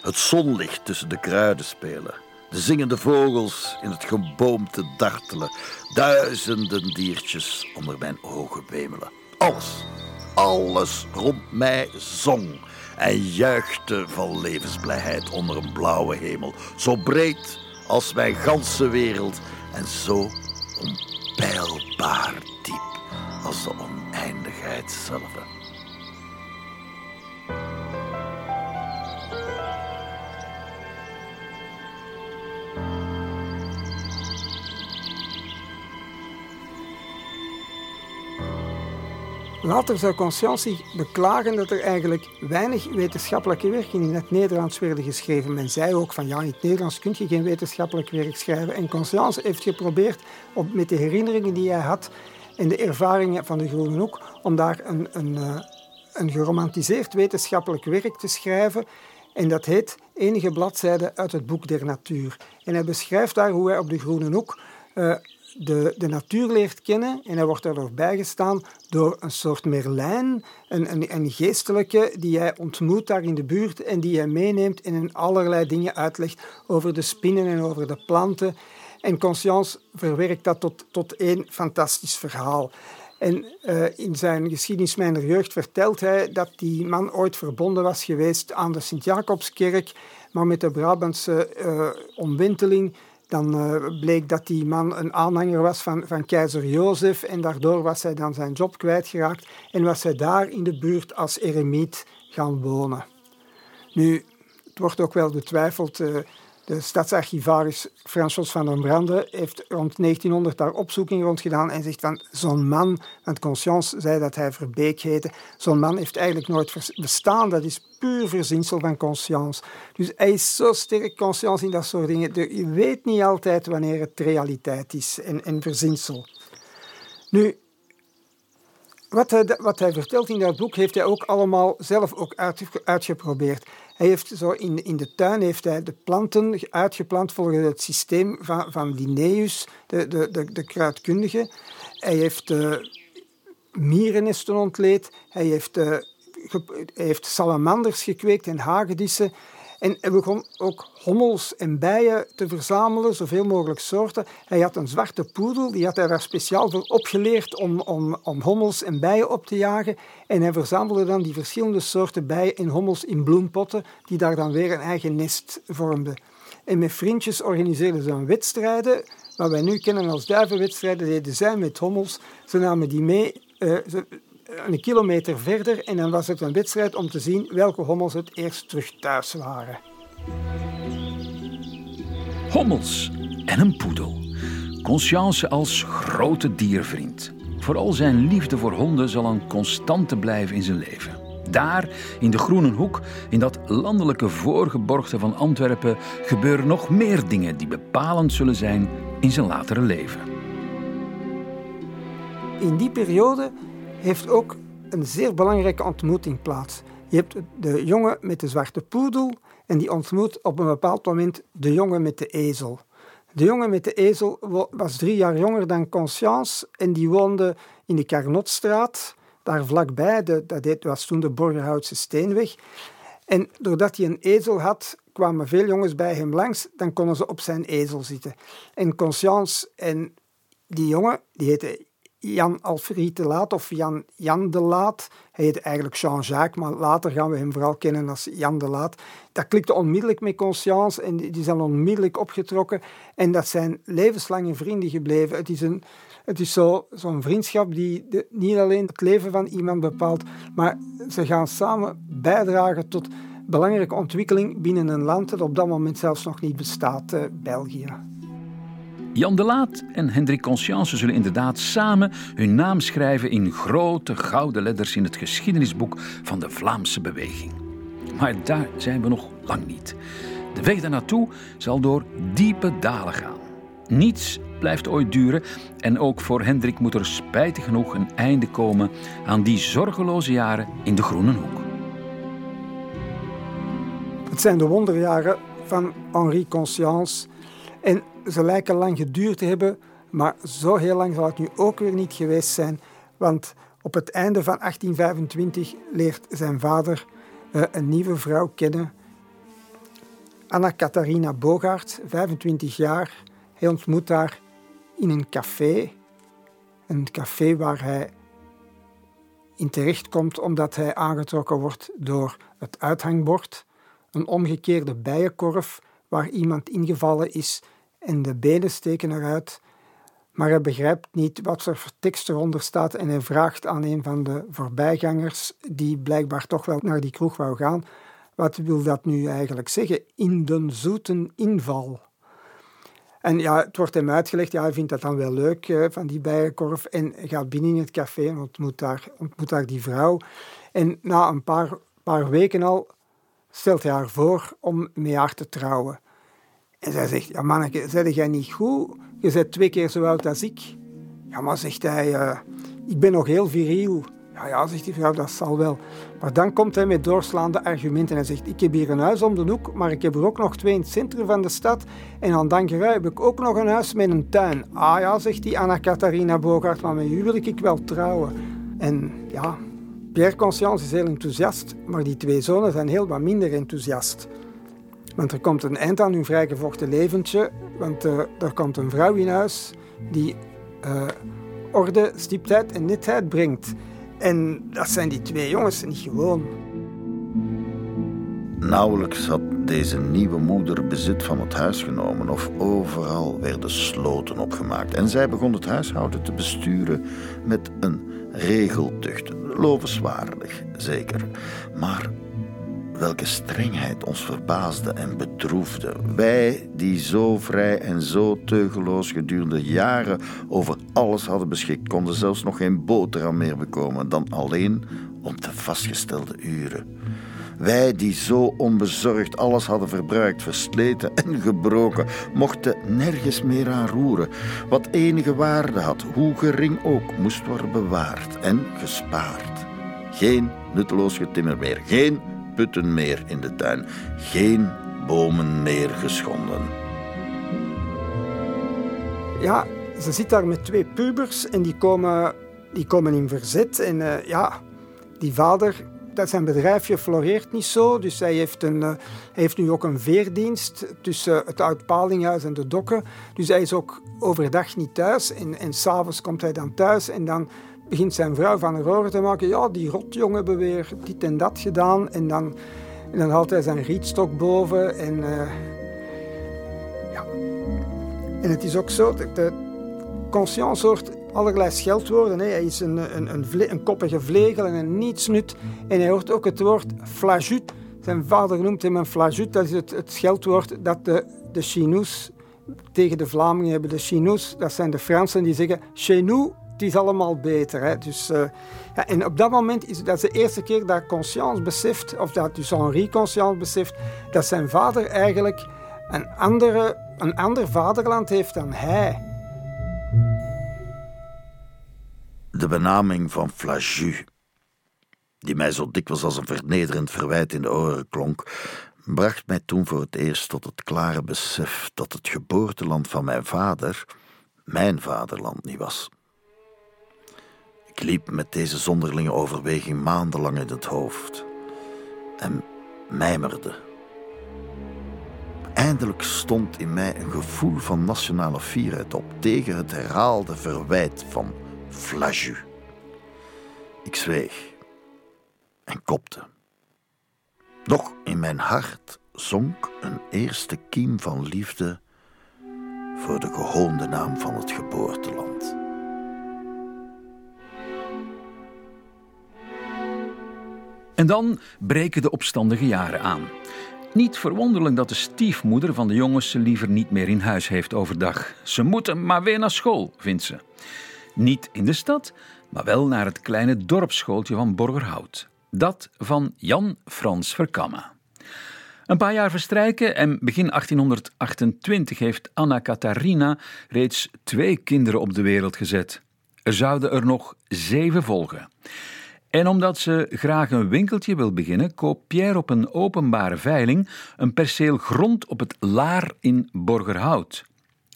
Het zonlicht tussen de kruiden spelen. De zingende vogels in het geboomte dartelen. Duizenden diertjes onder mijn ogen wemelen. Alles, alles rond mij zong en juichte van levensblijheid onder een blauwe hemel. Zo breed als mijn ganse wereld en zo onpeilbaar diep als de oneindigheid zelf. Later zou Conscience beklagen dat er eigenlijk weinig wetenschappelijke werken in het Nederlands werden geschreven. Men zei ook van ja, in het Nederlands kun je geen wetenschappelijk werk schrijven. En Conscience heeft geprobeerd op, met de herinneringen die hij had en de ervaringen van de Groene Hoek om daar een, een, eh, een geromantiseerd wetenschappelijk werk te schrijven. En dat heet Enige bladzijden uit het boek der natuur. En hij beschrijft daar hoe hij op de Groene Hoek uh, de, de natuur leert kennen en hij wordt daardoor bijgestaan door een soort Merlijn, een, een, een, geestelijke die hij ontmoet daar in de buurt en die hij meeneemt en in allerlei dingen uitlegt over de spinnen en over de planten. En Conscience verwerkt dat tot, tot één fantastisch verhaal. En uh, in zijn geschiedenis mijner jeugd vertelt hij dat die man ooit verbonden was geweest aan de Sint-Jacobskerk, maar met de Brabantse uh, omwenteling dan uh, bleek dat die man een aanhanger was van, van keizer Jozef en daardoor was hij dan zijn job kwijtgeraakt en was hij daar in de buurt als eremiet gaan wonen. Nu, het wordt ook wel betwijfeld, uh, de stadsarchivaris François van den Brande heeft rond 1900 daar opzoeking rond gedaan en zegt van zo'n man, want Conscience zei dat hij Verbeek heette, zo'n man heeft eigenlijk nooit bestaan, dat is puur verzinsel van Conscience. Dus hij is zo sterk Conscience in dat soort dingen. Je weet niet altijd wanneer het realiteit is en, en verzinsel. Nu, wat hij, wat hij vertelt in dat boek heeft hij ook allemaal zelf ook uitgeprobeerd. Hij heeft zo in, in de tuin heeft hij de planten uitgeplant volgens het systeem van, van Linnaeus, de, de, de, de kruidkundige. Hij heeft uh, mierennesten ontleed. Hij heeft, uh, hij heeft salamanders gekweekt en hagedissen. En hij begon ook hommels en bijen te verzamelen, zoveel mogelijk soorten. Hij had een zwarte poedel, die had hij daar speciaal voor opgeleerd om, om, om hommels en bijen op te jagen. En hij verzamelde dan die verschillende soorten bijen en hommels in bloempotten, die daar dan weer een eigen nest vormden. En met vriendjes organiseerden ze dan wedstrijden, wat wij nu kennen als duivenwedstrijden, deden zij met hommels. Ze namen die mee, uh, een kilometer verder en dan was het een wedstrijd om te zien welke hommels het eerst terug thuis waren. Hommels en een poedel. Conscience als grote diervriend. Vooral zijn liefde voor honden zal een constante blijven in zijn leven. Daar, in de Groene Hoek, in dat landelijke voorgeborgte van Antwerpen, gebeuren nog meer dingen die bepalend zullen zijn in zijn latere leven. In die periode heeft ook een zeer belangrijke ontmoeting plaats. Je hebt de jongen met de zwarte poedel en die ontmoet op een bepaald moment de jongen met de ezel. De jongen met de ezel was drie jaar jonger dan Conscience en die woonde in de Carnotstraat, daar vlakbij. De, dat was toen de Borgerhoutse Steenweg. En doordat hij een ezel had, kwamen veel jongens bij hem langs, dan konden ze op zijn ezel zitten. En Conscience en die jongen, die heette Jan Alfred de Laat of Jan, Jan de Laat. Hij heette eigenlijk Jean-Jacques, maar later gaan we hem vooral kennen als Jan de Laat. Dat klikte onmiddellijk met Conscience en die zijn onmiddellijk opgetrokken. En dat zijn levenslange vrienden gebleven. Het is, een, het is zo, zo'n vriendschap die niet alleen het leven van iemand bepaalt, maar ze gaan samen bijdragen tot belangrijke ontwikkeling binnen een land dat op dat moment zelfs nog niet bestaat, eh, België. Jan de Laat en Hendrik Conscience zullen inderdaad samen hun naam schrijven in grote gouden letters in het geschiedenisboek van de Vlaamse beweging. Maar daar zijn we nog lang niet. De weg daarnaartoe zal door diepe dalen gaan. Niets blijft ooit duren en ook voor Hendrik moet er spijtig genoeg een einde komen aan die zorgeloze jaren in de Groene Hoek. Het zijn de wonderjaren van Henri Conscience en ze lijken lang geduurd te hebben, maar zo heel lang zal het nu ook weer niet geweest zijn. Want op het einde van 1825 leert zijn vader uh, een nieuwe vrouw kennen. Anna Catharina Bogaert, 25 jaar. Hij ontmoet haar in een café. Een café waar hij in terecht komt omdat hij aangetrokken wordt door het uithangbord. Een omgekeerde bijenkorf waar iemand ingevallen is en de benen steken eruit. Maar hij begrijpt niet wat er voor tekst eronder staat en hij vraagt aan een van de voorbijgangers, die blijkbaar toch wel naar die kroeg wou gaan, wat wil dat nu eigenlijk zeggen? In den zoeten inval. En ja, het wordt hem uitgelegd, ja, hij vindt dat dan wel leuk, eh, van die bijenkorf. En gaat binnen in het café en ontmoet daar, ontmoet daar die vrouw. En na een paar, paar weken al stelt hij haar voor om met haar te trouwen. En zij zegt, ja manneke, zei jij niet goed? Je bent twee keer zo oud als ik. Ja, maar zegt hij, uh, ik ben nog heel viriel. Ja, ja, zegt die vrouw, dat zal wel. Maar dan komt hij met doorslaande argumenten. Hij zegt, ik heb hier een huis om de hoek, maar ik heb er ook nog twee in het centrum van de stad. En aan Dankerui heb ik ook nog een huis met een tuin. Ah ja, zegt die Anna-Catharina Bogaert, maar met u wil ik wel trouwen. En ja, Pierre Conscience is heel enthousiast, maar die twee zonen zijn heel wat minder enthousiast. Want er komt een eind aan hun vrijgevochten leventje, want er komt een vrouw in huis die uh, orde, stiptheid en netheid brengt. En dat zijn die twee jongens niet gewoon. Nauwelijks had deze nieuwe moeder bezit van het huis genomen of overal werden sloten opgemaakt. En zij begon het huishouden te besturen met een regeltucht. Lovenswaardig, zeker. Maar welke strengheid ons verbaasde en bedroefde. Wij die zo vrij en zo teugeloos gedurende jaren over alles hadden beschikt, konden zelfs nog geen boterham meer bekomen dan alleen op de vastgestelde uren. Wij die zo onbezorgd alles hadden verbruikt, versleten en gebroken, mochten nergens meer aan roeren. Wat enige waarde had, hoe gering ook, moest worden bewaard en gespaard. Geen nutteloos getimmer meer, geen putten meer in de tuin, geen bomen meer geschonden. Ja, ze zit daar met twee pubers en die komen, die komen in verzet. En uh, ja, die vader, dat zijn bedrijfje floreert niet zo. Dus hij heeft, een, hij heeft nu ook een veerdienst tussen het Oud-Palinghuis en de dokken. Dus hij is ook overdag niet thuis. En, en s'avonds komt hij dan thuis en dan begint zijn vrouw van horen te maken. Ja, die rotjongen hebben weer dit en dat gedaan. En dan, en dan haalt hij zijn rietstok boven. En, uh, ja. en het is ook zo, de, de conscience hoort allerlei scheldwoorden. Hè. Hij is een, een, een, een koppige vlegel en een nietsnut. En hij hoort ook het woord flajut. Zijn vader noemt hem een flajut. Dat is het, het scheldwoord dat de, de tegen de Vlamingen hebben. De Chinoes, dat zijn de Fransen die zeggen... Chez nous, het is allemaal beter. Hè. Dus, uh, ja, en op dat moment is dat de eerste keer dat Conscience beseft, of dat dus Henri Conscience beseft, dat zijn vader eigenlijk een, andere, een ander vaderland heeft dan hij. De benaming van Flagu, die mij zo dikwijls als een vernederend verwijt in de oren klonk, bracht mij toen voor het eerst tot het klare besef dat het geboorteland van mijn vader mijn vaderland niet was. Ik liep met deze zonderlinge overweging maandenlang in het hoofd en mijmerde. Eindelijk stond in mij een gevoel van nationale fierheid op tegen het herhaalde verwijt van Flaju. Ik zweeg en kopte. Doch in mijn hart zonk een eerste kiem van liefde voor de gehoonde naam van het geboorteland. En dan breken de opstandige jaren aan. Niet verwonderlijk dat de stiefmoeder van de jongens ze liever niet meer in huis heeft overdag. Ze moeten maar weer naar school, vindt ze. Niet in de stad, maar wel naar het kleine dorpsschooltje van Borgerhout. Dat van Jan Frans Verkamme. Een paar jaar verstrijken en begin 1828 heeft Anna Catharina reeds twee kinderen op de wereld gezet. Er zouden er nog zeven volgen. En omdat ze graag een winkeltje wil beginnen, koopt Pierre op een openbare veiling een perceel grond op het Laar in Borgerhout.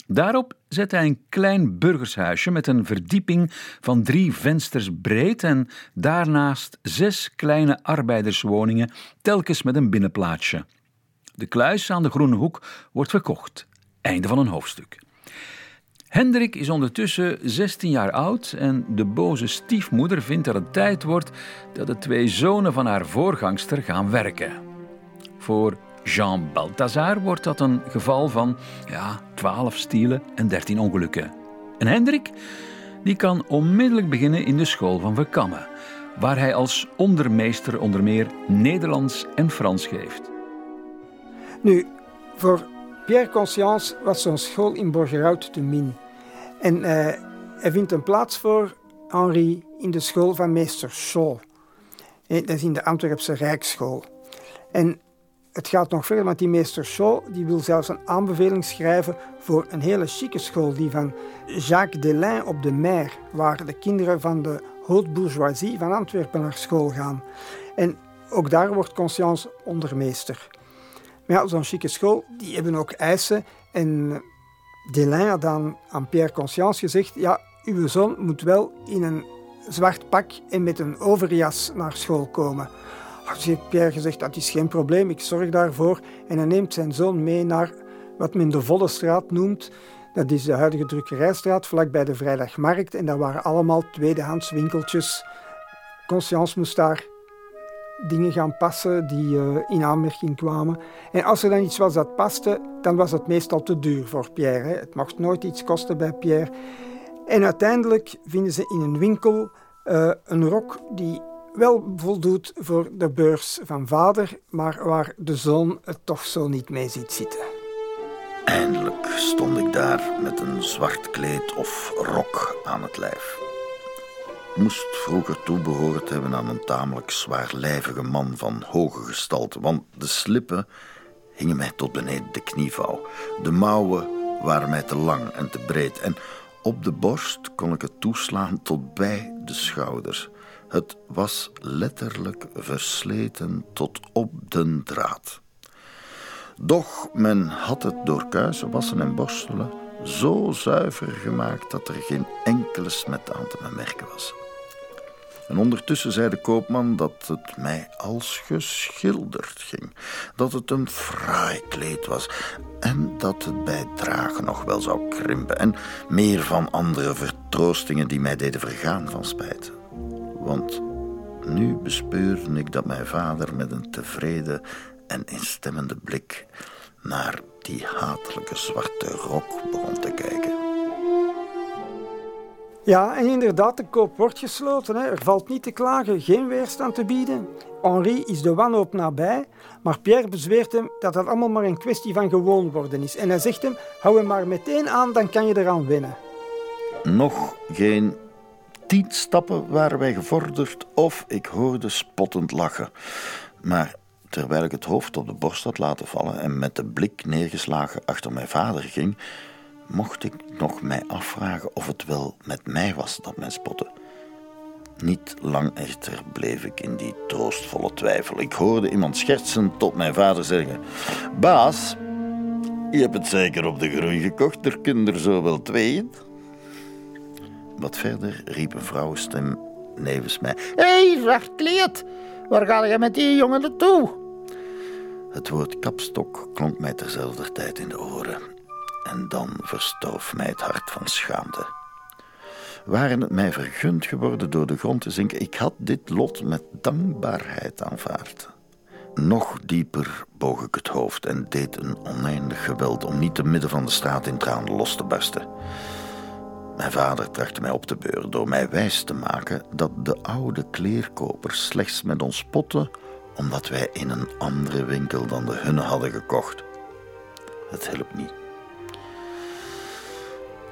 Daarop zet hij een klein burgershuisje met een verdieping van drie vensters breed en daarnaast zes kleine arbeiderswoningen, telkens met een binnenplaatsje. De kluis aan de Groene Hoek wordt verkocht. Einde van een hoofdstuk. Hendrik is ondertussen 16 jaar oud en de boze stiefmoeder vindt dat het tijd wordt dat de twee zonen van haar voorgangster gaan werken. Voor Jean Balthazar wordt dat een geval van ja, 12 stielen en 13 ongelukken. En Hendrik die kan onmiddellijk beginnen in de school van Verkammen, waar hij als ondermeester onder meer Nederlands en Frans geeft. Nu, voor Pierre Conscience was zo'n school in Borgerhout te min. En uh, hij vindt een plaats voor Henri in de school van meester Shaw. Dat is in de Antwerpse Rijksschool. En het gaat nog verder, want die meester Shaw die wil zelfs een aanbeveling schrijven voor een hele chique school, die van Jacques Delin op de Mer, waar de kinderen van de haute bourgeoisie van Antwerpen naar school gaan. En ook daar wordt Conscience ondermeester. Ja, zo'n chique school, die hebben ook eisen. En Delin had dan aan Pierre Conscience gezegd, ja, uw zoon moet wel in een zwart pak en met een overjas naar school komen. Als heeft Pierre gezegd, dat is geen probleem, ik zorg daarvoor. En hij neemt zijn zoon mee naar wat men de Volle Straat noemt. Dat is de huidige drukkerijstraat, vlakbij de Vrijdagmarkt. En dat waren allemaal tweedehands winkeltjes. Conscience moest daar dingen gaan passen die uh, in aanmerking kwamen. En als er dan iets was dat paste, dan was het meestal te duur voor Pierre. Het mocht nooit iets kosten bij Pierre. En uiteindelijk vinden ze in een winkel uh, een rok die wel voldoet voor de beurs van vader, maar waar de zoon het toch zo niet mee ziet zitten. Eindelijk stond ik daar met een zwart kleed of rok aan het lijf. Moest vroeger toebehoord hebben aan een tamelijk zwaarlijvige man van hoge gestalte, want de slippen hingen mij tot beneden de knievouw. De mouwen waren mij te lang en te breed en op de borst kon ik het toeslaan tot bij de schouders. Het was letterlijk versleten tot op den draad. Doch men had het door kuisen, wassen en borstelen zo zuiver gemaakt dat er geen enkele smet aan te bemerken was. En ondertussen zei de koopman dat het mij als geschilderd ging, dat het een fraai kleed was en dat het bij dragen nog wel zou krimpen en meer van andere vertroostingen die mij deden vergaan van spijt. Want nu bespeurde ik dat mijn vader met een tevreden en instemmende blik naar die hatelijke zwarte rok begon te kijken. Ja, en inderdaad, de koop wordt gesloten. Hè. Er valt niet te klagen, geen weerstand te bieden. Henri is de wanhoop nabij, maar Pierre bezweert hem dat dat allemaal maar een kwestie van gewoon worden is. En hij zegt hem, hou hem maar meteen aan, dan kan je eraan winnen. Nog geen tien stappen waren wij gevorderd of ik hoorde spottend lachen. Maar terwijl ik het hoofd op de borst had laten vallen en met de blik neergeslagen achter mijn vader ging, mocht ik nog mij afvragen of het wel met mij was dat men spotte. Niet lang echter bleef ik in die troostvolle twijfel. Ik hoorde iemand schertsend tot mijn vader zeggen: Baas, je hebt het zeker op de groei gekocht, er kunnen zo wel tweeën. Wat verder riep een vrouwenstem nevens mij: Hé, hey, zwart kleed, waar ga je met die jongen naartoe? Het woord kapstok klonk mij terzelfde tijd in de oren. En dan verstoof mij het hart van schaamte. Waren het mij vergund geworden door de grond te zinken, ik had dit lot met dankbaarheid aanvaard. Nog dieper boog ik het hoofd en deed een oneindig geweld om niet te midden van de straat in tranen los te barsten. Mijn vader trachtte mij op te beuren door mij wijs te maken dat de oude kleerkopers slechts met ons spotten omdat wij in een andere winkel dan de hunne hadden gekocht. Het hielp niet.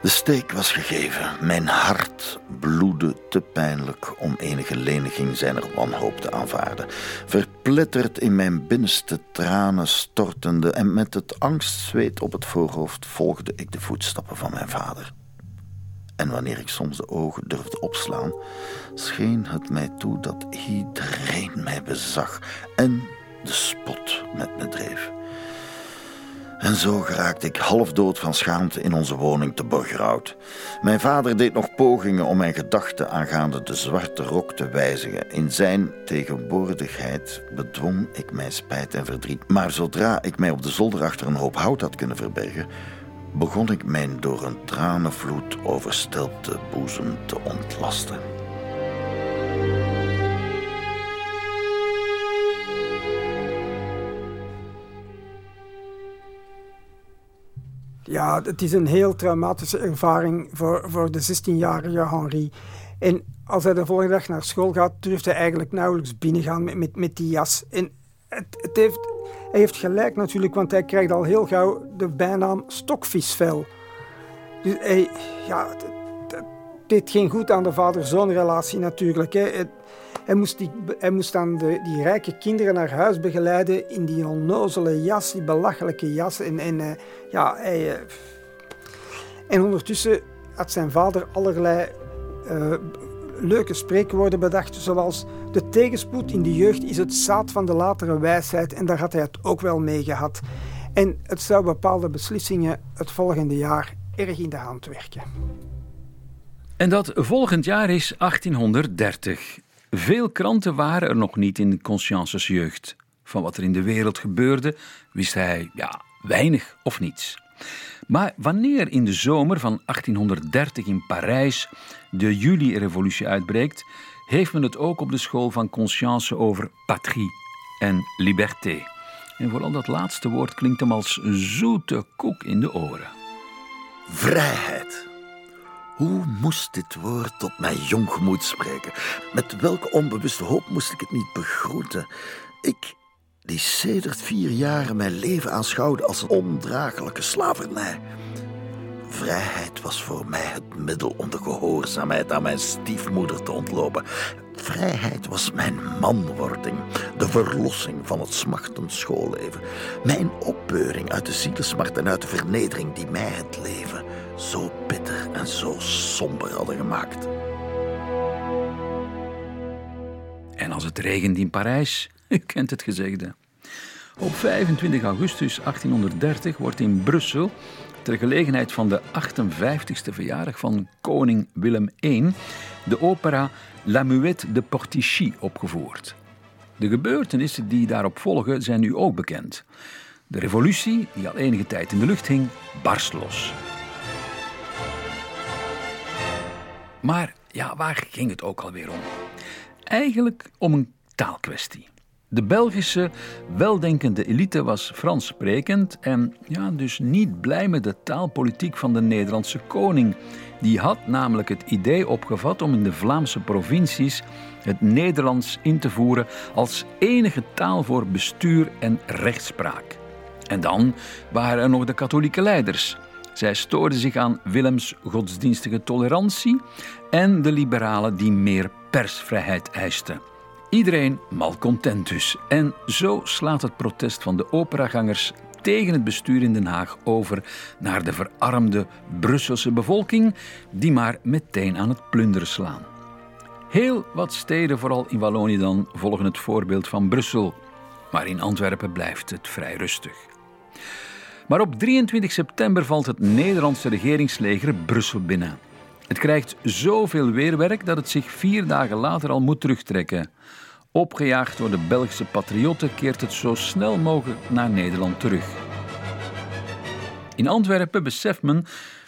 De steek was gegeven. Mijn hart bloedde te pijnlijk om enige leniging zijner wanhoop te aanvaarden. Verpletterd in mijn binnenste tranen stortende en met het angstzweet op het voorhoofd volgde ik de voetstappen van mijn vader. En wanneer ik soms de ogen durfde opslaan, scheen het mij toe dat iedereen mij bezag en de spot met me dreef. En zo geraakte ik half dood van schaamte in onze woning te Borgerhout. Mijn vader deed nog pogingen om mijn gedachten aangaande de zwarte rok te wijzigen. In zijn tegenwoordigheid bedwong ik mijn spijt en verdriet. Maar zodra ik mij op de zolder achter een hoop hout had kunnen verbergen, begon ik mijn door een tranenvloed overstelpte boezem te ontlasten. Ja, het is een heel traumatische ervaring voor, voor de 16-jarige Henri. En als hij de volgende dag naar school gaat, durft hij eigenlijk nauwelijks binnengaan met, met, met die jas. En het, heeft, hij heeft gelijk natuurlijk, want hij krijgt al heel gauw de bijnaam stokvisvel. Dus hij, ja, het, deed geen goed aan de vader-zoon relatie natuurlijk. Hè. Hij moest, die, hij moest dan de, die rijke kinderen naar huis begeleiden in die onnozele jas, die belachelijke jas. En, en, uh, ja, hij, uh, en ondertussen had zijn vader allerlei uh, leuke spreekwoorden bedacht, zoals de tegenspoed in de jeugd is het zaad van de latere wijsheid. En daar had hij het ook wel mee gehad. En het zou bepaalde beslissingen het volgende jaar erg in de hand werken. En dat volgend jaar is 1830. Veel kranten waren er nog niet in Consciences jeugd. Van wat er in de wereld gebeurde, wist hij ja, weinig of niets. Maar wanneer in de zomer van 1830 in Parijs de juli-revolutie uitbreekt, heeft men het ook op de school van Conscience over patrie en liberté. En vooral dat laatste woord klinkt hem als zoete koek in de oren. Vrijheid. Hoe moest dit woord tot mijn jong gemoed spreken? Met welke onbewuste hoop moest ik het niet begroeten? Ik, die sedert vier jaren mijn leven aanschouwde als een ondraaglijke slavernij. Vrijheid was voor mij het middel om de gehoorzaamheid aan mijn stiefmoeder te ontlopen. Vrijheid was mijn manwording, de verlossing van het smachtend schoolleven, mijn opbeuring uit de zielesmart en uit de vernedering die mij het leven zo bitter en zo somber hadden gemaakt. En als het regent in Parijs, u kent het gezegde. Op 25 augustus 1830 wordt in Brussel, ter gelegenheid van de 58ste verjaardag van koning Willem I, de opera La Muette de Portichy opgevoerd. De gebeurtenissen die daarop volgen zijn nu ook bekend. De revolutie, die al enige tijd in de lucht hing, barst los. Maar ja, waar ging het ook alweer om? Eigenlijk om een taalkwestie. De Belgische weldenkende elite was Frans sprekend en ja, dus niet blij met de taalpolitiek van de Nederlandse koning. Die had namelijk het idee opgevat om in de Vlaamse provincies het Nederlands in te voeren als enige taal voor bestuur en rechtspraak. En dan waren er nog de katholieke leiders. Zij stoorden zich aan Willems godsdienstige tolerantie en de liberalen die meer persvrijheid eisten. Iedereen malcontent dus. En zo slaat het protest van de operagangers tegen het bestuur in Den Haag over naar de verarmde Brusselse bevolking, die maar meteen aan het plunderen slaan. Heel wat steden, vooral in Wallonië dan, volgen het voorbeeld van Brussel. Maar in Antwerpen blijft het vrij rustig. Maar op 23 september valt het Nederlandse regeringsleger Brussel binnen. Het krijgt zoveel weerwerk dat het zich vier dagen later al moet terugtrekken. Opgejaagd door de Belgische patriotten keert het zo snel mogelijk naar Nederland terug. In Antwerpen beseft men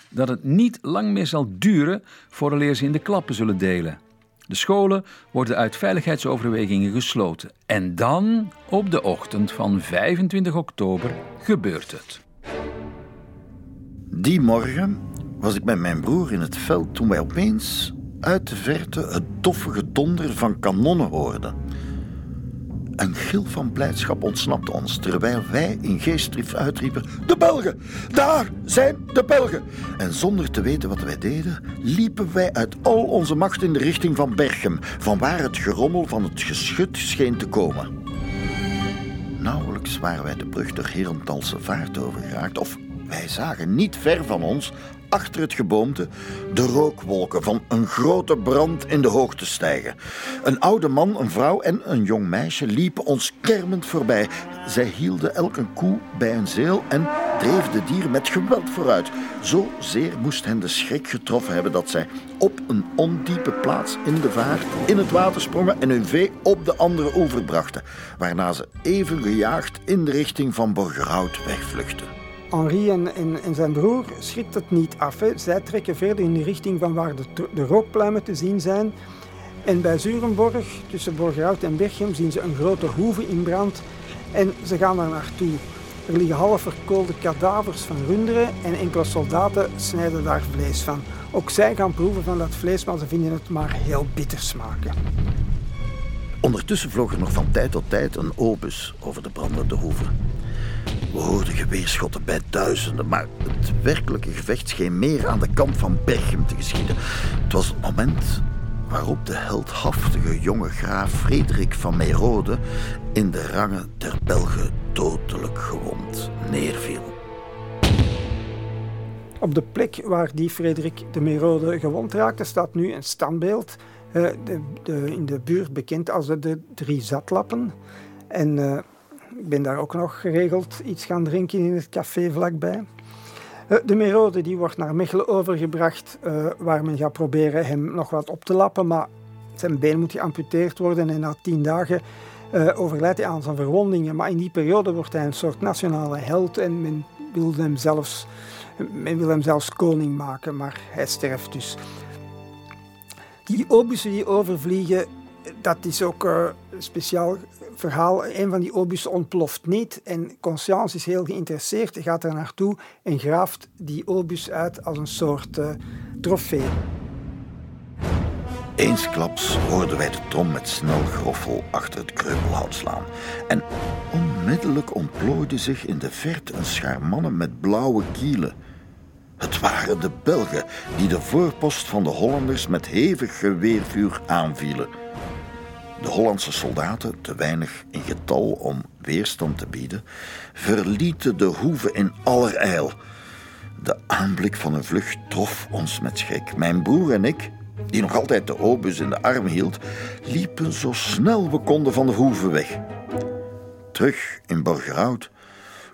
dat het niet lang meer zal duren vooraleer ze in de klappen zullen delen. De scholen worden uit veiligheidsoverwegingen gesloten. En dan, op de ochtend van 25 oktober, gebeurt het. Die morgen was ik met mijn broer in het veld toen wij opeens uit de verte het doffe gedonder van kanonnen hoorden. Een gil van blijdschap ontsnapte ons terwijl wij in geestdrift uitriepen: De Belgen! Daar zijn de Belgen! En zonder te weten wat wij deden, liepen wij uit al onze macht in de richting van Berchem, van waar het gerommel van het geschut scheen te komen. Nauwelijks waren wij de brug door Herentalse vaart overgeraakt, of wij zagen niet ver van ons, achter het geboomte, de rookwolken van een grote brand in de hoogte stijgen. Een oude man, een vrouw en een jong meisje liepen ons kermend voorbij. Zij hielden elk een koe bij een zeel en dreven de dieren met geweld vooruit. Zo zeer moest hen de schrik getroffen hebben dat zij op een ondiepe plaats in de vaart in het water sprongen en hun vee op de andere oever brachten, waarna ze even gejaagd in de richting van Borgerhout wegvluchtten. Henri en, en, zijn broer schrikt het niet af. Zij trekken verder in de richting van waar de, de rookpluimen te zien zijn. En bij Zurenborg, tussen Borgerhout en Berchem, zien ze een grote hoeve in brand. En ze gaan daar naartoe. Er liggen half verkoolde kadavers van runderen en enkele soldaten snijden daar vlees van. Ook zij gaan proeven van dat vlees, maar ze vinden het maar heel bitter smaken. Ondertussen vloog er nog van tijd tot tijd een obus over de brandende hoeve. We hoorden geweerschotten bij duizenden, maar het werkelijke gevecht scheen meer aan de kant van Berchem te geschieden. Het was het moment waarop de heldhaftige jonge graaf Frederik van Merode in de rangen der Belgen dodelijk gewond neerviel. Op de plek waar die Frederik de Merode gewond raakte, staat nu een standbeeld. Uh, de, in de buurt bekend als de, drie zatlappen. En uh, ik ben daar ook nog geregeld iets gaan drinken in het café vlakbij. Uh, de Merode die wordt naar Mechelen overgebracht, waar men gaat proberen hem nog wat op te lappen. Maar zijn been moet geamputeerd worden en na tien dagen overlijdt hij aan zijn verwondingen. Maar in die periode wordt hij een soort nationale held en men wil hem zelfs men wil hem zelfs koning maken, maar hij sterft dus. Die obussen die overvliegen, dat is ook speciaal verhaal. Een van die obussen ontploft niet en Conscience is heel geïnteresseerd, gaat er naartoe en graaft die obus uit als een soort uh, trofee. Eensklaps hoorden wij de trom met snel groffel achter het kreupelhout slaan. En onmiddellijk ontplooide zich in de verte een schaar mannen met blauwe kielen. Het waren de Belgen die de voorpost van de Hollanders met hevig geweervuur aanvielen. De Hollandse soldaten, te weinig in getal om weerstand te bieden, verlieten de hoeve in allerijl. De aanblik van een vlucht trof ons met schrik. Mijn broer en ik, die nog altijd de obus in de arm hield, liepen zo snel we konden van de hoeve weg. Terug in Borgerhout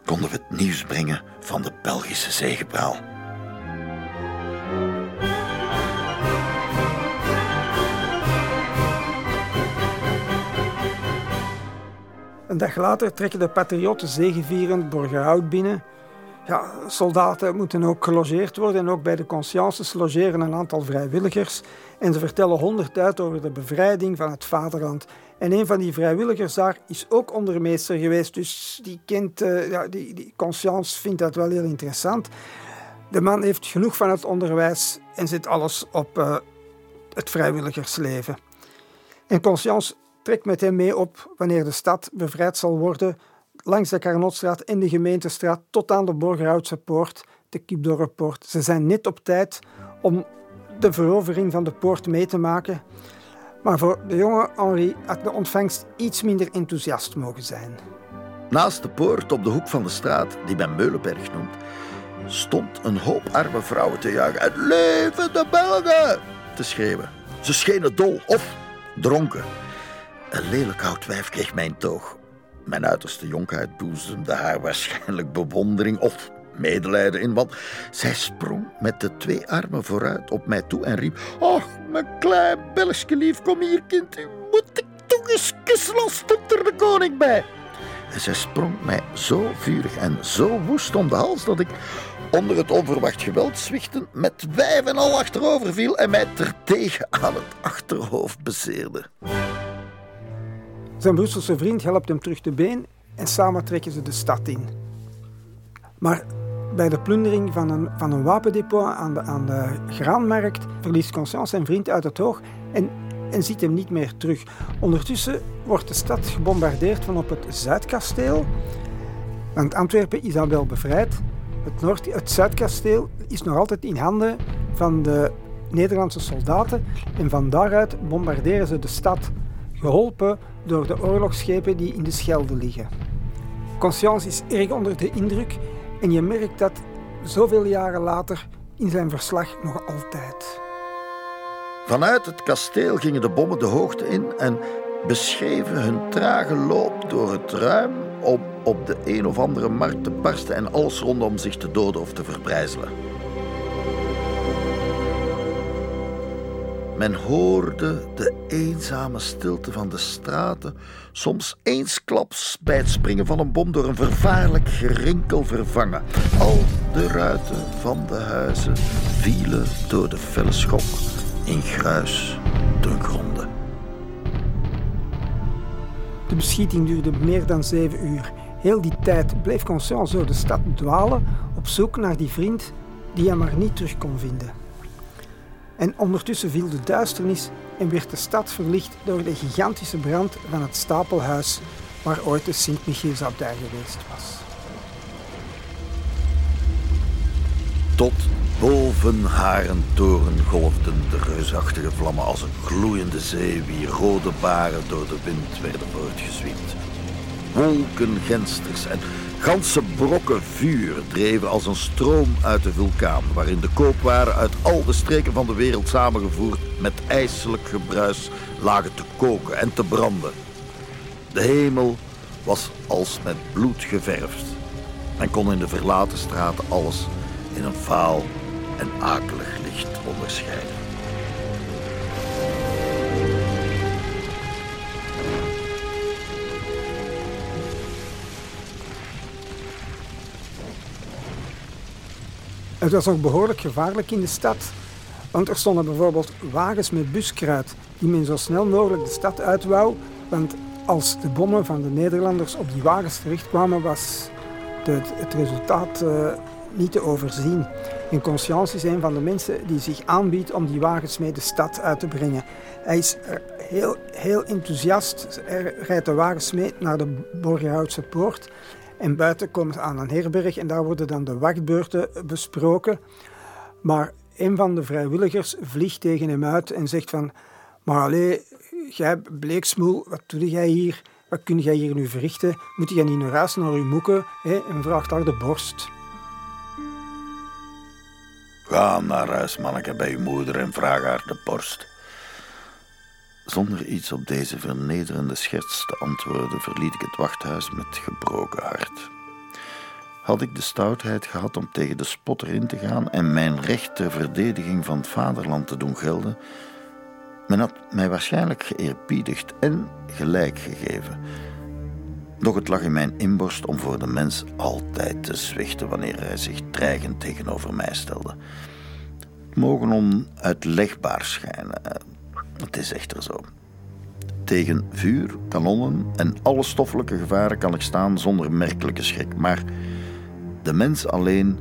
konden we het nieuws brengen van de Belgische zegepraal. Een dag later trekken de patriotten zegevierend Borgerhout binnen. Ja, soldaten moeten ook gelogeerd worden en ook bij de consciences logeren een aantal vrijwilligers. En ze vertellen honderd uit over de bevrijding van het vaderland. En een van die vrijwilligers daar is ook ondermeester geweest, dus die kent, uh, ja, die, die vindt dat wel heel interessant. De man heeft genoeg van het onderwijs en zet alles op uh, het vrijwilligersleven. En conscience trekt met hem mee op wanneer de stad bevrijd zal worden langs de Carnotstraat en de gemeentestraat tot aan de Borgerhoutse poort, de Kipdorppoort. Ze zijn net op tijd om de verovering van de poort mee te maken. Maar voor de jonge Henri had de ontvangst iets minder enthousiast mogen zijn. Naast de poort op de hoek van de straat, die men Meulenberg noemt, stond een hoop arme vrouwen te juichen en leven de Belgen te schreeuwen. Ze schenen dol of dronken. Een lelijk oud wijf kreeg mijn toog. Mijn uiterste jonkheid boezemde haar waarschijnlijk bewondering of medelijden in, want zij sprong met de twee armen vooruit op mij toe en riep: Och, mijn klein Belgische lief, kom hier, kind, u moet ik toch eens stond er de koning bij. En zij sprong mij zo vurig en zo woest om de hals dat ik onder het onverwacht geweld zwichten met wijf en al achterover viel en mij terdege aan het achterhoofd bezeerde. Zijn Brusselse vriend helpt hem terug te been en samen trekken ze de stad in. Maar bij de plundering van een, van een wapendepot aan de, aan de graanmarkt verliest Conscience zijn vriend uit het oog en, en ziet hem niet meer terug. Ondertussen wordt de stad gebombardeerd van op het Zuidkasteel. Want Antwerpen is al wel bevrijd. Het, Noord, het Zuidkasteel is nog altijd in handen van de Nederlandse soldaten en van daaruit bombarderen ze de stad geholpen door de oorlogsschepen die in de Schelde liggen. Conscience is erg onder de indruk en je merkt dat zoveel jaren later in zijn verslag nog altijd. Vanuit het kasteel gingen de bommen de hoogte in en beschreven hun trage loop door het ruim om op de een of andere markt te barsten en alles rondom zich te doden of te verbrijzelen. Men hoorde de eenzame stilte van de straten, soms eensklaps bij het springen van een bom door een vervaarlijk gerinkel vervangen. Al de ruiten van de huizen vielen door de felle schok in gruis ten gronde. De beschieting duurde meer dan zeven uur. Heel die tijd bleef Conscience door de stad dwalen op zoek naar die vriend die hij maar niet terug kon vinden. En ondertussen viel de duisternis en werd de stad verlicht door de gigantische brand van het stapelhuis waar ooit de Sint-Michielsabdij geweest was. Tot boven haren toren golfden de reusachtige vlammen als een gloeiende zee wie rode baren door de wind werden voortgezwiept. Wolken gensters en ganse brokken vuur dreven als een stroom uit de vulkaan, waarin de koopwaren uit al de streken van de wereld samengevoerd met ijselijk gebruis lagen te koken en te branden. De hemel was als met bloed geverfd. Men kon in de verlaten straten alles in een vaal en akelig licht onderscheiden. Het was ook behoorlijk gevaarlijk in de stad. Want er stonden bijvoorbeeld wagens met buskruid die men zo snel mogelijk de stad uit wou. Want als de bommen van de Nederlanders op die wagens terechtkwamen, was de, het resultaat uh, niet te overzien. En Conscience is een van de mensen die zich aanbiedt om die wagens mee de stad uit te brengen. Hij is heel, heel enthousiast. Hij rijdt de wagens mee naar de Borgerhoutse poort. En buiten komt aan een herberg en daar worden dan de wachtbeurten besproken. Maar een van de vrijwilligers vliegt tegen hem uit en zegt van... Maar allee, jij bleeksmoel, wat doe jij hier? Wat kun jij hier nu verrichten? Moet jij niet naar huis, naar uw moeke? Hè? En vraagt daar de borst. Ga naar huis, manneke, bij uw moeder en vraag haar de borst. Zonder iets op deze vernederende scherts te antwoorden, verliet ik het wachthuis met gebroken hart. Had ik de stoutheid gehad om tegen de spotter in te gaan en mijn recht ter verdediging van het vaderland te doen gelden, men had mij waarschijnlijk geëerbiedigd en gelijk gegeven. Doch het lag in mijn inborst om voor de mens altijd te zwichten wanneer hij zich dreigend tegenover mij stelde. Het mogen onuitlegbaar schijnen, het is echter zo. Tegen vuur, kanonnen en alle stoffelijke gevaren kan ik staan zonder merkelijke schrik, maar de mens alleen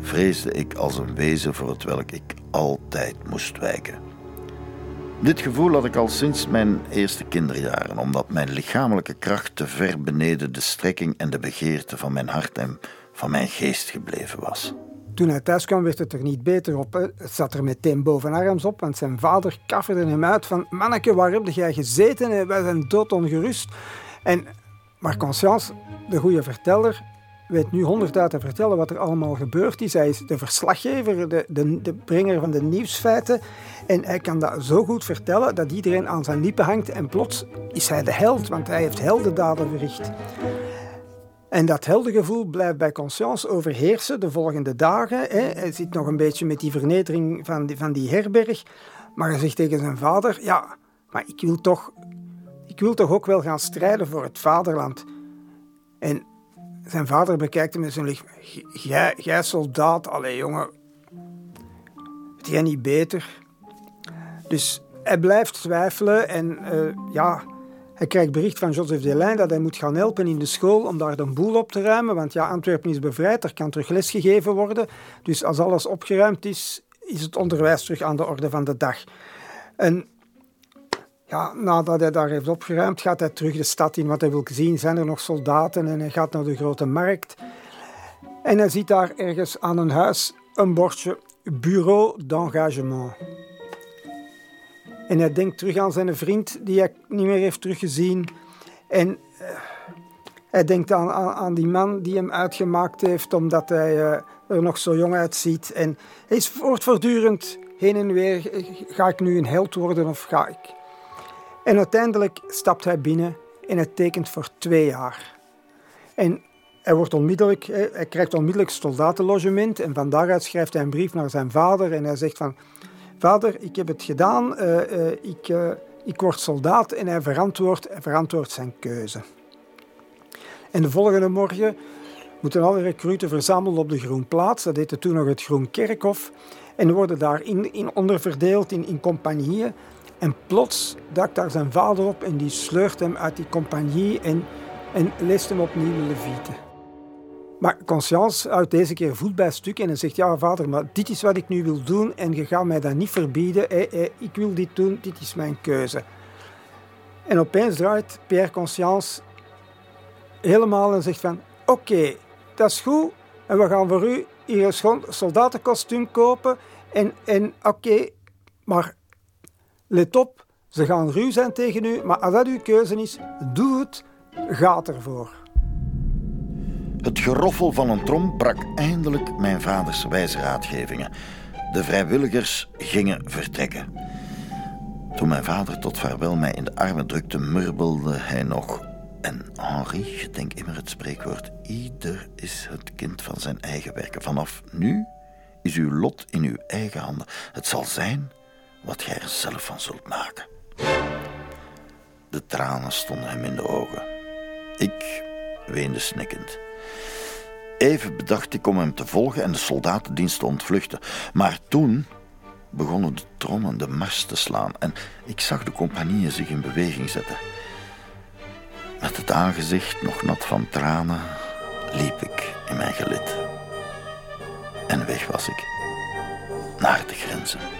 vreesde ik als een wezen voor het welk ik altijd moest wijken. Dit gevoel had ik al sinds mijn eerste kinderjaren, omdat mijn lichamelijke kracht te ver beneden de strekking en de begeerte van mijn hart en van mijn geest gebleven was. Toen hij thuis kwam, werd het er niet beter op. Het zat er meteen bovenarms op, want zijn vader kafferde hem uit van... Manneke, waar heb jij gezeten? Wij zijn doodongerust. En, maar Conscience, de goede verteller, weet nu honderd te vertellen wat er allemaal gebeurd is. Hij is de verslaggever, de, de, de brenger van de nieuwsfeiten. En hij kan dat zo goed vertellen dat iedereen aan zijn lippen hangt. En plots is hij de held, want hij heeft heldendaden verricht. En dat heldengevoel blijft bij Conscience overheersen de volgende dagen. Hè. Hij zit nog een beetje met die vernedering van die, van die herberg. Maar hij zegt tegen zijn vader: Ja, maar ik wil toch, ik wil toch ook wel gaan strijden voor het vaderland. En zijn vader bekijkt hem met zijn licht. Jij, soldaat, allee jongen, weet jij niet beter? Dus hij blijft twijfelen en uh, ja, hij krijgt bericht van Joseph Delijn dat hij moet gaan helpen in de school om daar de boel op te ruimen. Want ja, Antwerpen is bevrijd, er kan terug les gegeven worden. Dus als alles opgeruimd is, is het onderwijs terug aan de orde van de dag. En ja, nadat hij daar heeft opgeruimd, gaat hij terug de stad in. Wat hij wil zien, zijn er nog soldaten en hij gaat naar de grote markt. En hij ziet daar ergens aan een huis een bordje Bureau d'engagement. En hij denkt terug aan zijn vriend die hij niet meer heeft teruggezien. En uh, hij denkt aan, aan, die man die hem uitgemaakt heeft omdat hij uh, er nog zo jong uitziet. En hij is voortdurend heen en weer. Ga ik nu een held worden of ga ik? En uiteindelijk stapt hij binnen en hij tekent voor twee jaar. En hij, wordt onmiddellijk, hij krijgt onmiddellijk soldatenlogement en van daaruit schrijft hij een brief naar zijn vader en hij zegt van Vader, ik heb het gedaan, uh, uh, ik, uh, ik word soldaat en hij verantwoordt, zijn keuze. En de volgende morgen moeten alle recruten verzameld op de Groenplaats, dat heette toen nog het Groenkerkhof, en worden daar in, onderverdeeld in, in compagnieën. En plots duikt daar zijn vader op en die sleurt hem uit die compagnie en en leest hem opnieuw de Levieten. Maar Conscience houdt deze keer voet bij stuk en zegt, ja vader, maar dit is wat ik nu wil doen en je gaat mij dat niet verbieden. ik wil dit doen, dit is mijn keuze. En opeens draait Pierre Conscience helemaal en zegt van, oké, dat is goed en we gaan voor u hier een soldatenkostuum kopen en, en oké, maar let op, ze gaan ruw zijn tegen u, maar als dat uw keuze is, doe het, gaat ervoor. Het geroffel van een trom brak eindelijk mijn vaders wijze raadgevingen. De vrijwilligers gingen vertrekken. Toen mijn vader tot vaarwel mij in de armen drukte, murmelde hij nog. En Henri, gedenk immer het spreekwoord: ieder is het kind van zijn eigen werken. Vanaf nu is uw lot in uw eigen handen. Het zal zijn wat gij er zelf van zult maken. De tranen stonden hem in de ogen. Ik weende snikkend. Even bedacht ik om hem te volgen en de soldatendienst te ontvluchten. Maar toen begonnen de trommen de mars te slaan en ik zag de compagnieën zich in beweging zetten. Met het aangezicht nog nat van tranen liep ik in mijn gelid. En weg was ik naar de grenzen.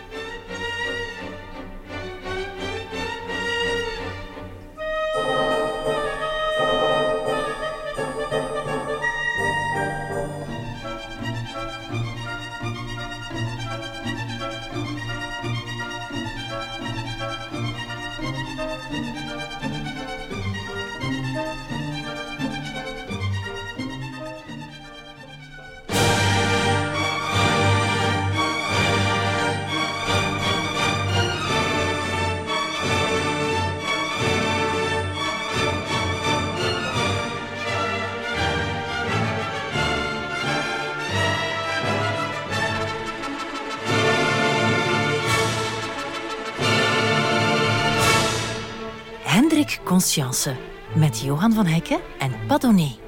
Conscience met Johan van Hekken en Padonnet.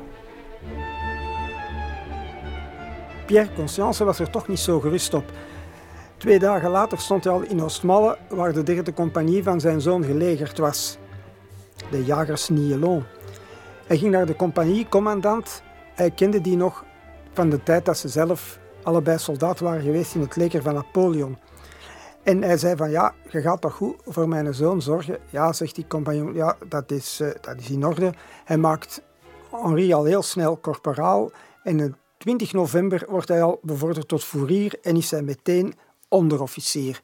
Pierre Conscience was er toch niet zo gerust op. Twee dagen later stond hij al in Oostmalle, waar de derde compagnie van zijn zoon gelegerd was. De jagers Nielon. Hij ging naar de compagniecommandant. Hij kende die nog van de tijd dat ze zelf allebei soldaat waren geweest in het leger van Napoleon. En hij zei van ja, je gaat toch goed voor mijn zoon zorgen? Ja, zegt die compagnon, ja, dat is, uh, dat is in orde. Hij maakt Henri al heel snel corporaal. En op 20 november wordt hij al bevorderd tot fourier en is hij meteen onderofficier.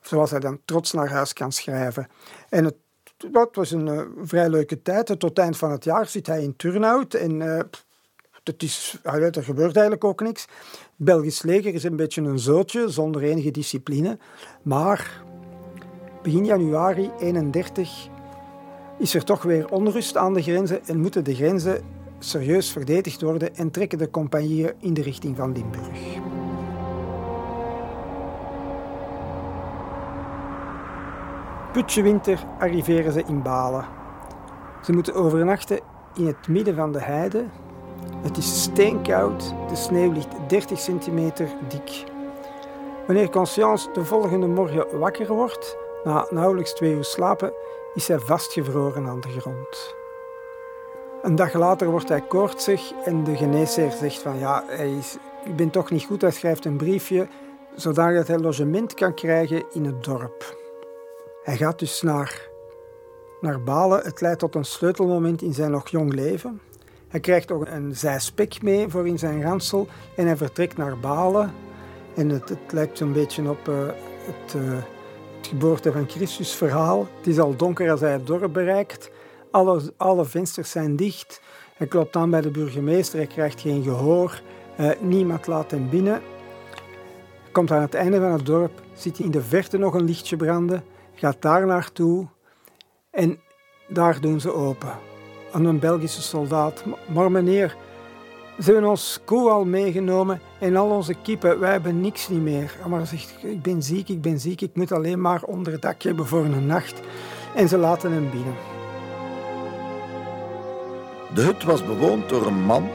Zoals hij dan trots naar huis kan schrijven. En het, dat was een uh, vrij leuke tijd. Tot het eind van het jaar zit hij in Turnhout en uh, het is, er gebeurt eigenlijk ook niks. Het Belgisch leger is een beetje een zootje, zonder enige discipline. Maar begin januari 31 is er toch weer onrust aan de grenzen en moeten de grenzen serieus verdedigd worden en trekken de compagnieën in de richting van Limburg. Putje winter arriveren ze in Balen. Ze moeten overnachten in het midden van de heide, het is steenkoud, de sneeuw ligt 30 centimeter dik. Wanneer Conscience de volgende morgen wakker wordt, na nauwelijks twee uur slapen, is hij vastgevroren aan de grond. Een dag later wordt hij koortsig en de geneesheer zegt van ja, hij is, ik ben toch niet goed. Hij schrijft een briefje zodat hij logement kan krijgen in het dorp. Hij gaat dus naar, naar Balen. Het leidt tot een sleutelmoment in zijn nog jong leven. Hij krijgt ook een zijspek mee voor in zijn ransel en hij vertrekt naar Balen. En het, het lijkt zo'n beetje op het, uh, het, geboorte van Christus verhaal. Het is al donker als hij het dorp bereikt. Alle, alle vensters zijn dicht. Hij klopt aan bij de burgemeester, hij krijgt geen gehoor. Uh, niemand laat hem binnen. Komt aan het einde van het dorp, ziet hij in de verte nog een lichtje branden, gaat daar naartoe en daar doen ze open aan een Belgische soldaat. Maar meneer, ze hebben ons koe al meegenomen en al onze kippen. Wij hebben niks niet meer. Maar zegt, ik ben ziek, ik ben ziek. Ik moet alleen maar onder het dak hebben voor een nacht. En ze laten hem binnen. De hut was bewoond door een man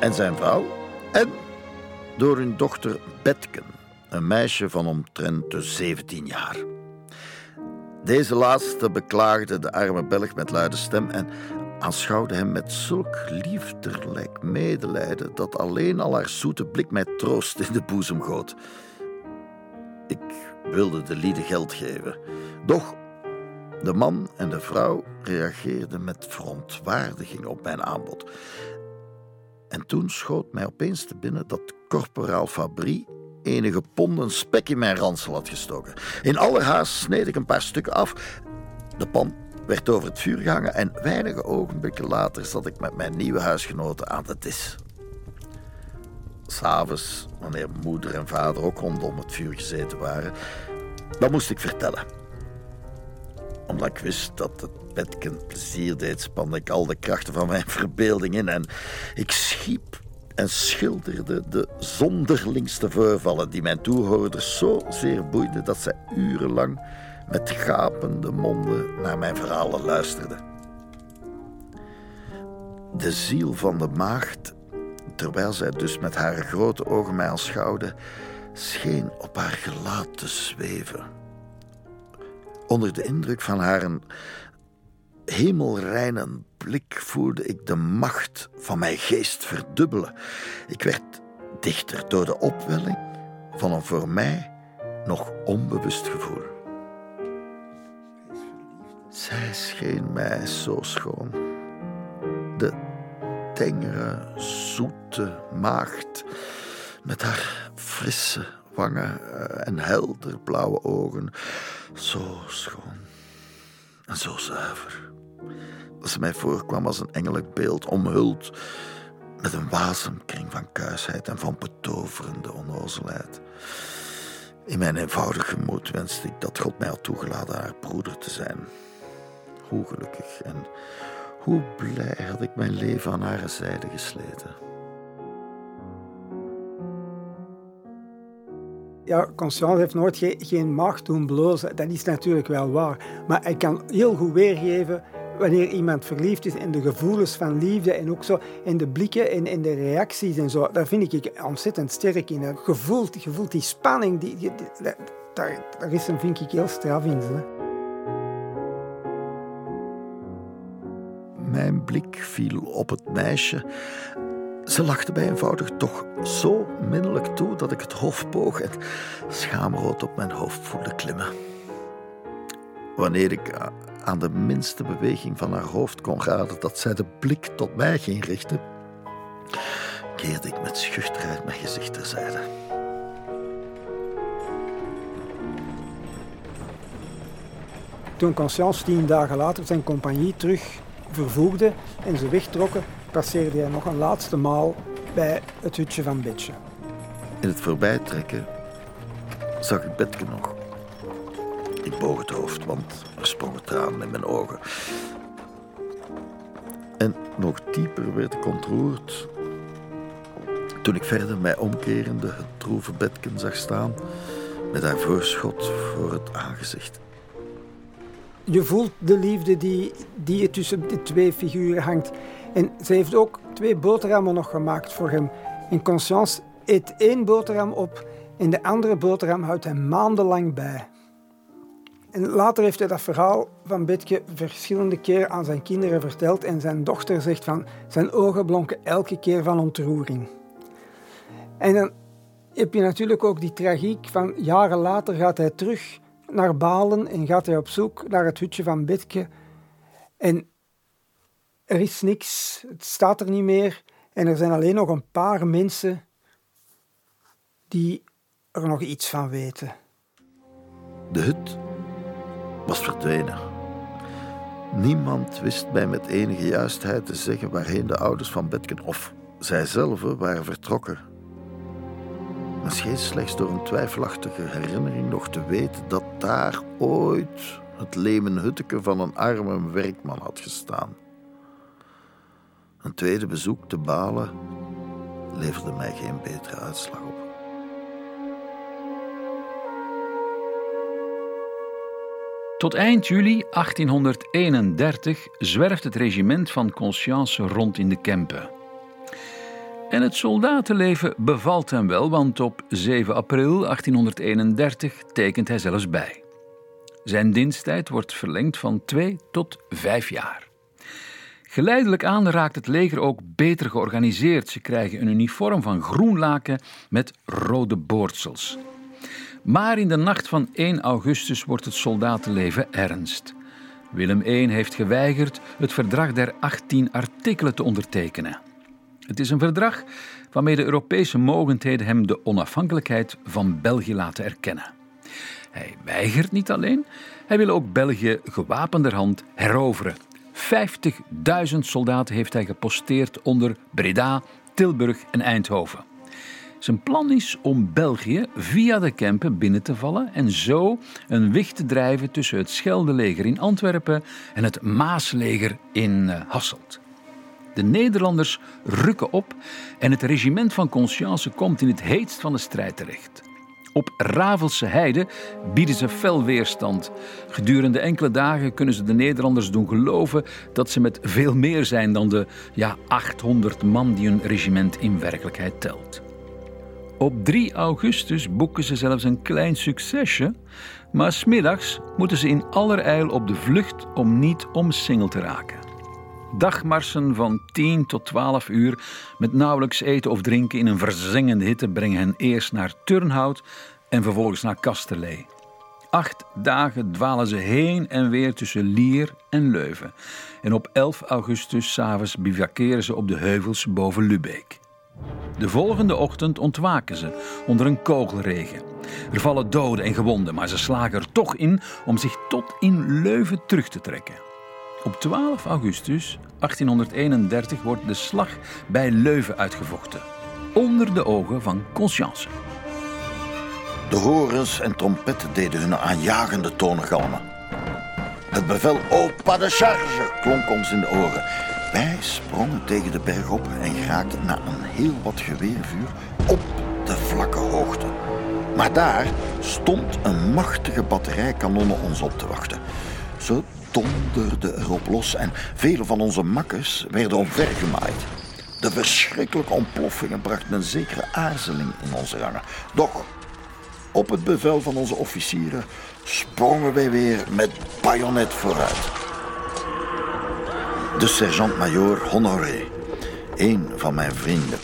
en zijn vrouw en door hun dochter Betken, een meisje van omtrent de 17 jaar. Deze laatste beklaagde de arme Belg met luide stem en aanschouwde hem met zulk liefderlijk medelijden dat alleen al haar zoete blik mij troost in de boezem goot. Ik wilde de lieden geld geven, doch de man en de vrouw reageerden met verontwaardiging op mijn aanbod. En toen schoot mij opeens te binnen dat corporaal Fabrie enige ponden spek in mijn ransel had gestoken. In allerhaast sneed ik een paar stukken af. De pan werd over het vuur gehangen en weinige ogenblikken later zat ik met mijn nieuwe huisgenoten aan de dis. S'avonds, wanneer moeder en vader ook rondom het vuur gezeten waren, dan moest ik vertellen. Omdat ik wist dat het bedkind plezier deed, spande ik al de krachten van mijn verbeelding in en ik schiep en schilderde de zonderlingste voorvallen die mijn toehoorders zo zeer boeiden dat zij urenlang met gapende monden naar mijn verhalen luisterden. De ziel van de maagd, terwijl zij dus met haar grote ogen mij aanschouwde, scheen op haar gelaat te zweven. Onder de indruk van haar hemelreine blik voelde ik de macht van mijn geest verdubbelen. Ik werd dichter door de opwelling van een voor mij nog onbewust gevoel. Zij scheen mij zo schoon. De tengere, zoete maagd met haar frisse wangen eh, en helder blauwe ogen. Zo schoon en zo zuiver. Dat ze mij voorkwam als een engelijk beeld, omhuld met een wasemkring van kuisheid en van betoverende onnozelheid. In mijn eenvoudige gemoed wenste ik dat God mij had toegelaten haar broeder te zijn. Hoe gelukkig en hoe blij had ik mijn leven aan haar zijde gesleten. Ja, Conscience heeft nooit geen macht doen blozen. Dat is natuurlijk wel waar. Maar hij kan heel goed weergeven wanneer iemand verliefd is en de gevoelens van liefde en ook zo en de blikken en, en de reacties en zo. Daar vind ik ontzettend sterk in. Je voelt, die spanning, die, daar, is hem, vind ik, heel straf in. Mijn blik viel op het meisje. Ze lachte mij eenvoudig toch zo minnelijk toe dat ik het hoofd boog en schaamrood op mijn hoofd voelde klimmen. Wanneer ik aan de minste beweging van haar hoofd kon raden dat zij de blik tot mij ging richten, keerde ik met schuchterheid mijn gezicht terzijde. Toen Conscience tien dagen later zijn compagnie terug vervoegde en ze wegtrokken, passeerde hij nog een laatste maal bij het hutje van Betje. In het voorbijtrekken zag ik Betke nog. Ik boog het hoofd, want er sprongen tranen in mijn ogen. En nog dieper werd ik ontroerd toen ik verder mij omkerende het droeve Betken zag staan met haar voorschot voor het aangezicht. Je voelt de liefde die, die tussen de twee figuren hangt. En ze heeft ook twee boterhammen nog gemaakt voor hem. In Conscience eet één boterham op en de andere boterham houdt hij maandenlang bij. En later heeft hij dat verhaal van Betke verschillende keren aan zijn kinderen verteld en zijn dochter zegt van zijn ogen blonken elke keer van ontroering. En dan heb je natuurlijk ook die tragiek van jaren later gaat hij terug naar Balen en gaat hij op zoek naar het hutje van Betke. En er is niks, het staat er niet meer en er zijn alleen nog een paar mensen die er nog iets van weten. De hut was verdwenen. Niemand wist mij met enige juistheid te zeggen waarheen de ouders van Betken of zijzelf waren vertrokken. Men scheen slechts door een twijfelachtige herinnering nog te weten dat daar ooit het lemen hutteke van een arme werkman had gestaan. Een tweede bezoek te Balen leverde mij geen betere uitslag op. Tot eind juli 1831 zwerft het regiment van Conscience rond in de Kempen. En het soldatenleven bevalt hem wel, want op 7 april 1831 tekent hij zelfs bij. Zijn diensttijd wordt verlengd van twee tot vijf jaar. Geleidelijk aan raakt het leger ook beter georganiseerd. Ze krijgen een uniform van groen laken met rode boordsels. Maar in de nacht van 1 augustus wordt het soldatenleven ernst. Willem I heeft geweigerd het verdrag der 18 artikelen te ondertekenen. Het is een verdrag waarmee de Europese mogendheden hem de onafhankelijkheid van België laten erkennen. Hij weigert niet alleen, hij wil ook België gewapenderhand heroveren. 50.000 soldaten heeft hij geposteerd onder Breda, Tilburg en Eindhoven. Zijn plan is om België via de Kempen binnen te vallen en zo een wicht te drijven tussen het Scheldeleger in Antwerpen en het Maasleger in eh, Hasselt. De Nederlanders rukken op en het regiment van Conscience komt in het heetst van de strijd terecht. Op Ravelse Heide bieden ze fel weerstand. Gedurende enkele dagen kunnen ze de Nederlanders doen geloven dat ze met veel meer zijn dan de ja, 800 man die hun regiment in werkelijkheid telt. Op 3 augustus boeken ze zelfs een klein succesje, maar smiddags moeten ze in allerijl op de vlucht om niet omsingeld te raken. Dagmarsen van 10 tot 12 uur met nauwelijks eten of drinken in een verzengende hitte brengen hen eerst naar Turnhout en vervolgens naar Kasterlee. Acht dagen dwalen ze heen en weer tussen Lier en Leuven. En op 11 augustus s'avonds bivakeren ze op de heuvels boven Lubeek. De volgende ochtend ontwaken ze onder een kogelregen. Er vallen doden en gewonden, maar ze slagen er toch in om zich tot in Leuven terug te trekken. Op 12 augustus 1831 wordt de slag bij Leuven uitgevochten, onder de ogen van Conscience. De horens en trompetten deden hun aanjagende tonen galmen. Het bevel Opa de charge klonk ons in de oren. Wij sprongen tegen de berg op en geraakten na een heel wat geweervuur op de vlakke hoogte. Maar daar stond een machtige batterij kanonnen ons op te wachten. Ze donderde erop los en vele van onze makkers werden omvergemaaid. De verschrikkelijke ontploffingen brachten een zekere aarzeling in onze rangen. Doch op het bevel van onze officieren sprongen wij weer met bajonet vooruit. De sergeant-majoor Honoré, een van mijn vrienden,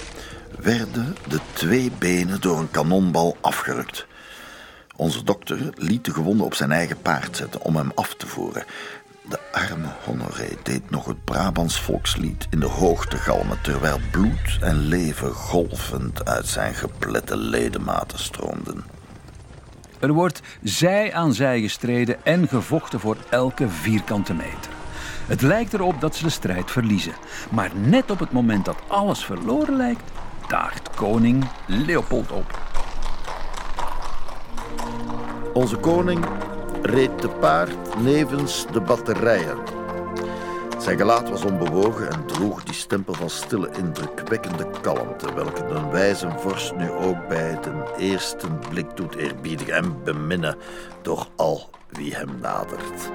werden de twee benen door een kanonbal afgerukt. Onze dokter liet de gewonde op zijn eigen paard zetten om hem af te voeren. De arme Honoré deed nog het Brabants volkslied in de hoogte galmen... terwijl bloed en leven golvend uit zijn geplette ledematen stroomden. Er wordt zij aan zij gestreden en gevochten voor elke vierkante meter. Het lijkt erop dat ze de strijd verliezen. Maar net op het moment dat alles verloren lijkt, daagt koning Leopold op. Onze koning reed te paard nevens de batterijen. Zijn gelaat was onbewogen en droeg die stempel van stille, indrukwekkende kalmte, welke de wijze vorst nu ook bij de eerste blik doet eerbiedigen en beminnen door al wie hem nadert.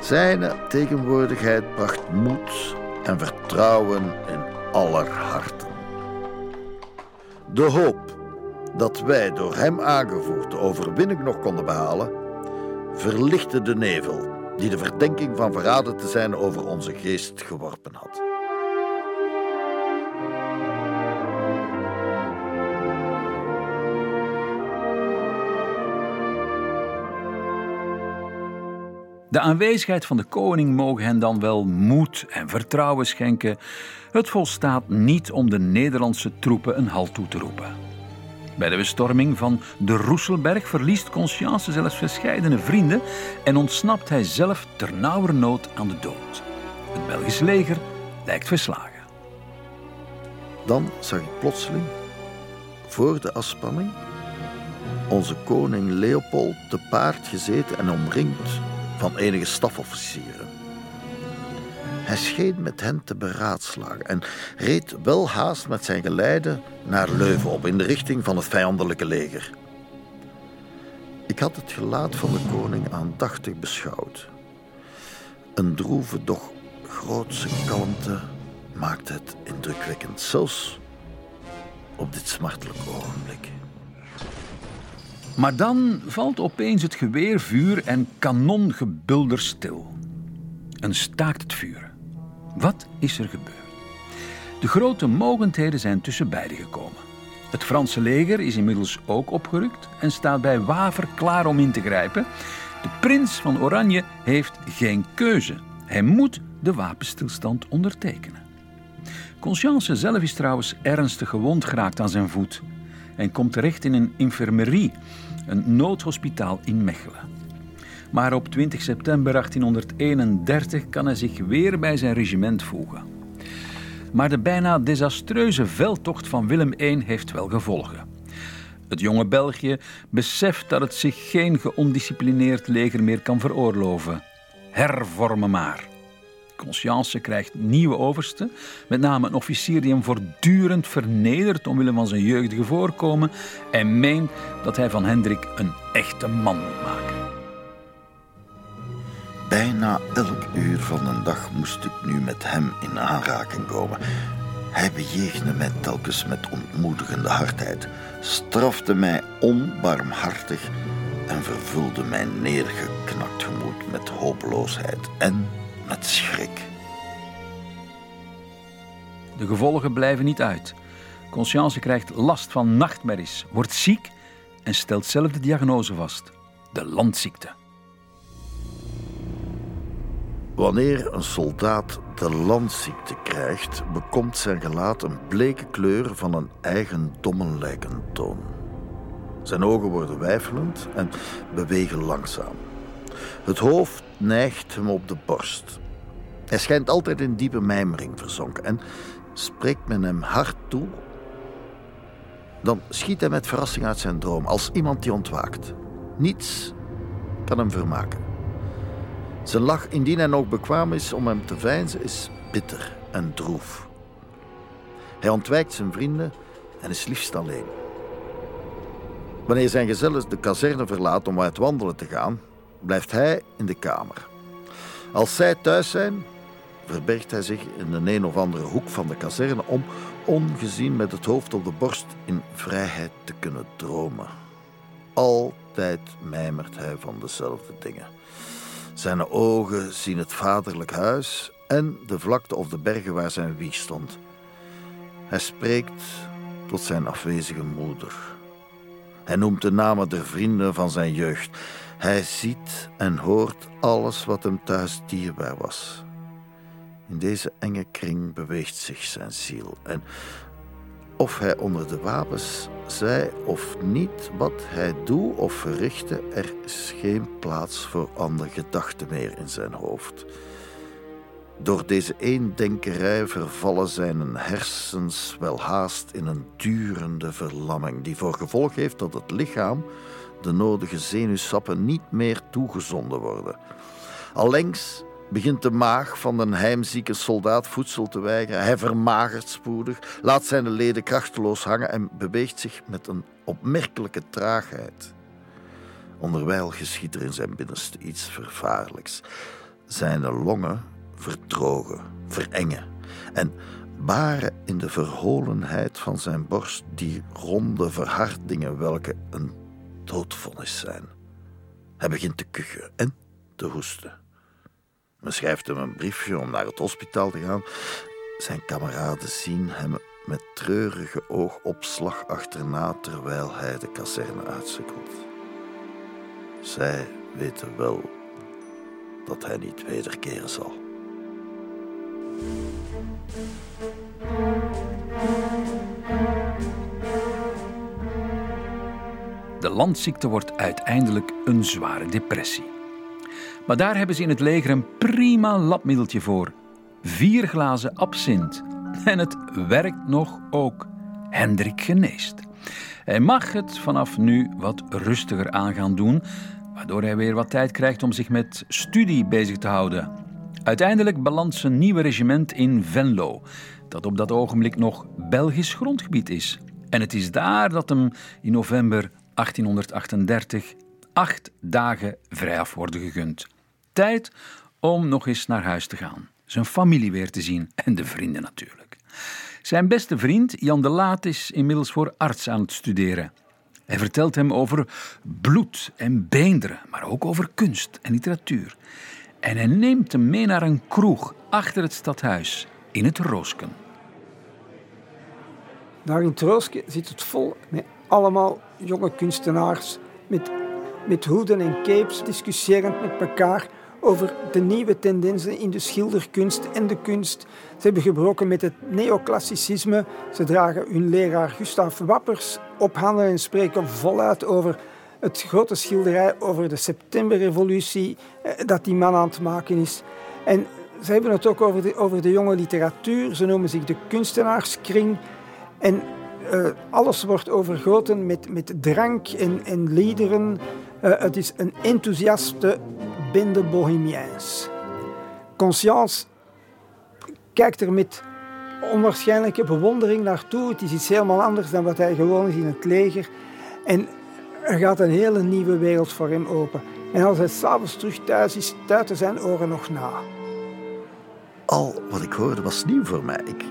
Zijn tegenwoordigheid bracht moed en vertrouwen in aller harten. De hoop dat wij door hem aangevoerd de overwinning nog konden behalen, verlichtte de nevel die de verdenking van verraden te zijn over onze geest geworpen had. De aanwezigheid van de koning mogen hen dan wel moed en vertrouwen schenken. Het volstaat niet om de Nederlandse troepen een halt toe te roepen. Bij de bestorming van de Roeselberg verliest Conscience zelfs verscheidene vrienden en ontsnapt hij zelf ter nauwernood aan de dood. Het Belgisch leger lijkt verslagen. Dan zag ik plotseling, voor de afspanning, onze koning Leopold te paard gezeten en omringd van enige stafofficieren. Hij scheen met hen te beraadslagen en reed wel haast met zijn geleide naar Leuven op in de richting van het vijandelijke leger. Ik had het gelaat van de koning aandachtig beschouwd. Een droeve, doch grootse kalmte maakte het indrukwekkend, zelfs op dit smartelijke ogenblik. Maar dan valt opeens het geweervuur en kanongebulder stil. Een staakt het vuur. Wat is er gebeurd? De grote mogendheden zijn tussen beiden gekomen. Het Franse leger is inmiddels ook opgerukt en staat bij Waver klaar om in te grijpen. De prins van Oranje heeft geen keuze. Hij moet de wapenstilstand ondertekenen. Conscience zelf is trouwens ernstig gewond geraakt aan zijn voet en komt terecht in een infirmerie, een noodhospitaal in Mechelen. Maar op 20 september 1831 kan hij zich weer bij zijn regiment voegen. Maar de bijna desastreuze veldtocht van Willem I heeft wel gevolgen. Het jonge België beseft dat het zich geen geondisciplineerd leger meer kan veroorloven. Hervormen maar. Conscience krijgt nieuwe oversten, met name een officier die hem voortdurend vernedert omwille van zijn jeugdige voorkomen en meent dat hij van Hendrik een echte man moet maken. Bijna elk uur van de dag moest ik nu met hem in aanraking komen. Hij bejegende mij telkens met ontmoedigende hardheid, strafte mij onbarmhartig en vervulde mijn neergeknakt gemoed met hopeloosheid en met schrik. De gevolgen blijven niet uit. Conscience krijgt last van nachtmerries, wordt ziek en stelt zelf de diagnose vast: de landziekte. Wanneer een soldaat de landziekte krijgt, bekomt zijn gelaat een bleke kleur van een eigendomme lijkentoon. Zijn ogen worden weifelend en bewegen langzaam. Het hoofd neigt hem op de borst. Hij schijnt altijd in diepe mijmering verzonken en spreekt men hem hard toe, dan schiet hij met verrassing uit zijn droom als iemand die ontwaakt. Niets kan hem vermaken. Zijn lach, indien hij nog bekwaam is om hem te veinzen, is bitter en droef. Hij ontwijkt zijn vrienden en is liefst alleen. Wanneer zijn gezellen de kazerne verlaat om uit wandelen te gaan, blijft hij in de kamer. Als zij thuis zijn, verbergt hij zich in een een of andere hoek van de kazerne om, ongezien met het hoofd op de borst, in vrijheid te kunnen dromen. Altijd mijmert hij van dezelfde dingen. Zijn ogen zien het vaderlijk huis en de vlakte of de bergen waar zijn wieg stond. Hij spreekt tot zijn afwezige moeder. Hij noemt de namen der vrienden van zijn jeugd. Hij ziet en hoort alles wat hem thuis dierbaar was. In deze enge kring beweegt zich zijn ziel. En of hij onder de wapens zij of niet, wat hij doet of verrichtte, er is geen plaats voor andere gedachten meer in zijn hoofd. Door deze eendenkerij vervallen zijn hersens wel haast in een durende verlamming, die voor gevolg heeft dat het lichaam de nodige zenuwsappen niet meer toegezonden worden. Allengs begint de maag van een heimzieke soldaat voedsel te weigeren. Hij vermagert spoedig, laat zijn leden krachteloos hangen en beweegt zich met een opmerkelijke traagheid. Onderwijl geschiet er in zijn binnenste iets vervaarlijks. Zijn longen verdrogen, verengen en baren in de verholenheid van zijn borst die ronde verhardingen welke een doodvonnis zijn. Hij begint te kuchen en te hoesten. Men schrijft hem een briefje om naar het hospitaal te gaan. Zijn kameraden zien hem met treurige oogopslag achterna terwijl hij de kazerne uitsukkelt. Zij weten wel dat hij niet wederkeren zal. De landziekte wordt uiteindelijk een zware depressie. Maar daar hebben ze in het leger een prima labmiddeltje voor. Vier glazen absint. En het werkt nog ook. Hendrik geneest. Hij mag het vanaf nu wat rustiger aan gaan doen, waardoor hij weer wat tijd krijgt om zich met studie bezig te houden. Uiteindelijk belandt zijn nieuwe regiment in Venlo, dat op dat ogenblik nog Belgisch grondgebied is. En het is daar dat hem in november 1838 acht dagen vrijaf worden gegund. Tijd om nog eens naar huis te gaan, zijn familie weer te zien en de vrienden natuurlijk. Zijn beste vriend Jan de Laat is inmiddels voor arts aan het studeren. Hij vertelt hem over bloed en beenderen, maar ook over kunst en literatuur. En hij neemt hem mee naar een kroeg achter het stadhuis in het Roosken. Daar in het Roosken zit het vol met allemaal jonge kunstenaars met, met hoeden en capes, discussiërend met elkaar over de nieuwe tendensen in de schilderkunst en de kunst. Ze hebben gebroken met het neoclassicisme. Ze dragen hun leraar Gustav Wappers op handen en spreken voluit over het grote schilderij over de septemberrevolutie eh, dat die man aan het maken is. En ze hebben het ook over de, over de jonge literatuur. Ze noemen zich de kunstenaarskring. En uh, alles wordt overgoten met, met drank en, en liederen. Uh, het is een enthousiaste bende bohemiens. Conscience kijkt er met onwaarschijnlijke bewondering naartoe. Het is iets helemaal anders dan wat hij gewoon is in het leger. En er gaat een hele nieuwe wereld voor hem open. En als hij s'avonds terug thuis is, tuiten zijn oren nog na. Al wat ik hoorde was nieuw voor mij. Ik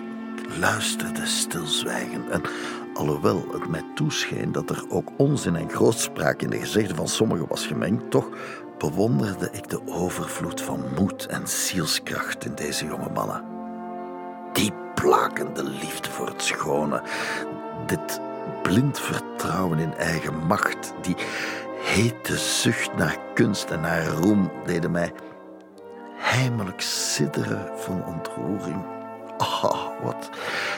luisterde stilzwijgend en alhoewel het mij toescheen dat er ook onzin en grootspraak in de gezegden van sommigen was gemengd, toch bewonderde ik de overvloed van moed en zielskracht in deze jonge mannen. Die plakende liefde voor het schone, dit blind vertrouwen in eigen macht, die hete zucht naar kunst en naar roem deden mij heimelijk sidderen van ontroering. Ah, wat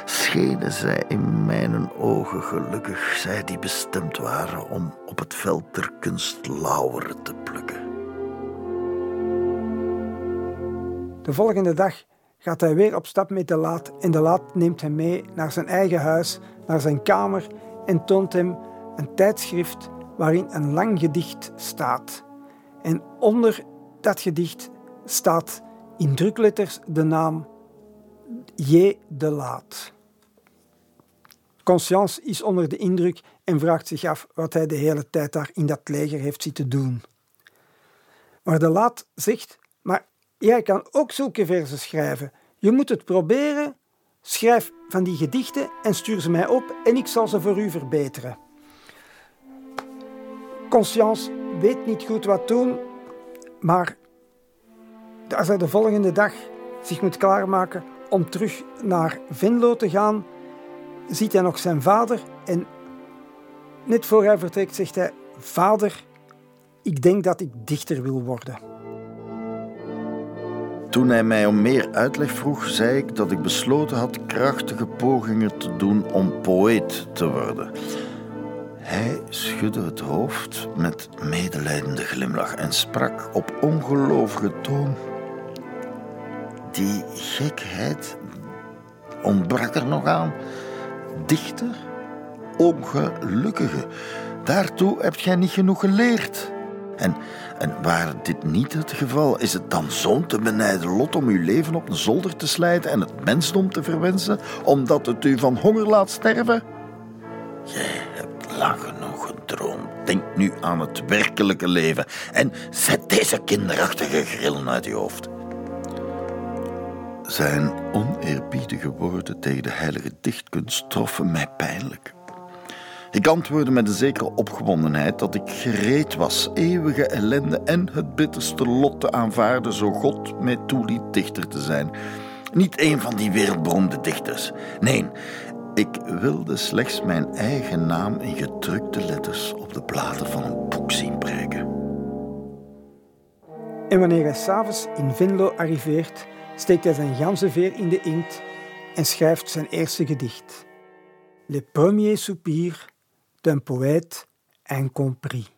schenen zij in mijn ogen gelukkig, zij die bestemd waren om op het veld der kunst lauweren te plukken. De volgende dag gaat hij weer op stap met de laat en de laat neemt hem mee naar zijn eigen huis, naar zijn kamer en toont hem een tijdschrift waarin een lang gedicht staat. En onder dat gedicht staat in drukletters de naam J. de Laat. Conscience is onder de indruk en vraagt zich af wat hij de hele tijd daar in dat leger heeft zitten doen. Maar de Laat zegt, maar jij kan ook zulke verzen schrijven. Je moet het proberen. Schrijf van die gedichten en stuur ze mij op en ik zal ze voor u verbeteren. Conscience weet niet goed wat doen, maar als hij de volgende dag zich moet klaarmaken om terug naar Venlo te gaan, ziet hij nog zijn vader en net voor hij vertrekt zegt hij: Vader, ik denk dat ik dichter wil worden. Toen hij mij om meer uitleg vroeg, zei ik dat ik besloten had krachtige pogingen te doen om poëet te worden. Hij schudde het hoofd met medelijdende glimlach en sprak op ongelovige toon. Die gekheid ontbrak er nog aan. Dichter, ongelukkige. Daartoe hebt gij niet genoeg geleerd. En, en waar dit niet het geval, is het dan zo'n te benijden lot om uw leven op een zolder te slijten en het mensdom te verwensen, omdat het u van honger laat sterven? Jij hebt lang genoeg gedroomd. Denk nu aan het werkelijke leven en zet deze kinderachtige grillen uit je hoofd. Zijn oneerbiedige woorden tegen de heilige dichtkunst troffen mij pijnlijk. Ik antwoordde met een zekere opgewondenheid dat ik gereed was eeuwige ellende en het bitterste lot te aanvaarden, zo God mij toeliet dichter te zijn. Niet een van die wereldberoemde dichters. Nee, ik wilde slechts mijn eigen naam in gedrukte letters op de bladen van een boek zien prijken. En wanneer hij s'avonds in Venlo arriveert, steekt hij zijn ganzenveer in de inkt en schrijft zijn eerste gedicht. Le premier soupir d'un poète incompris.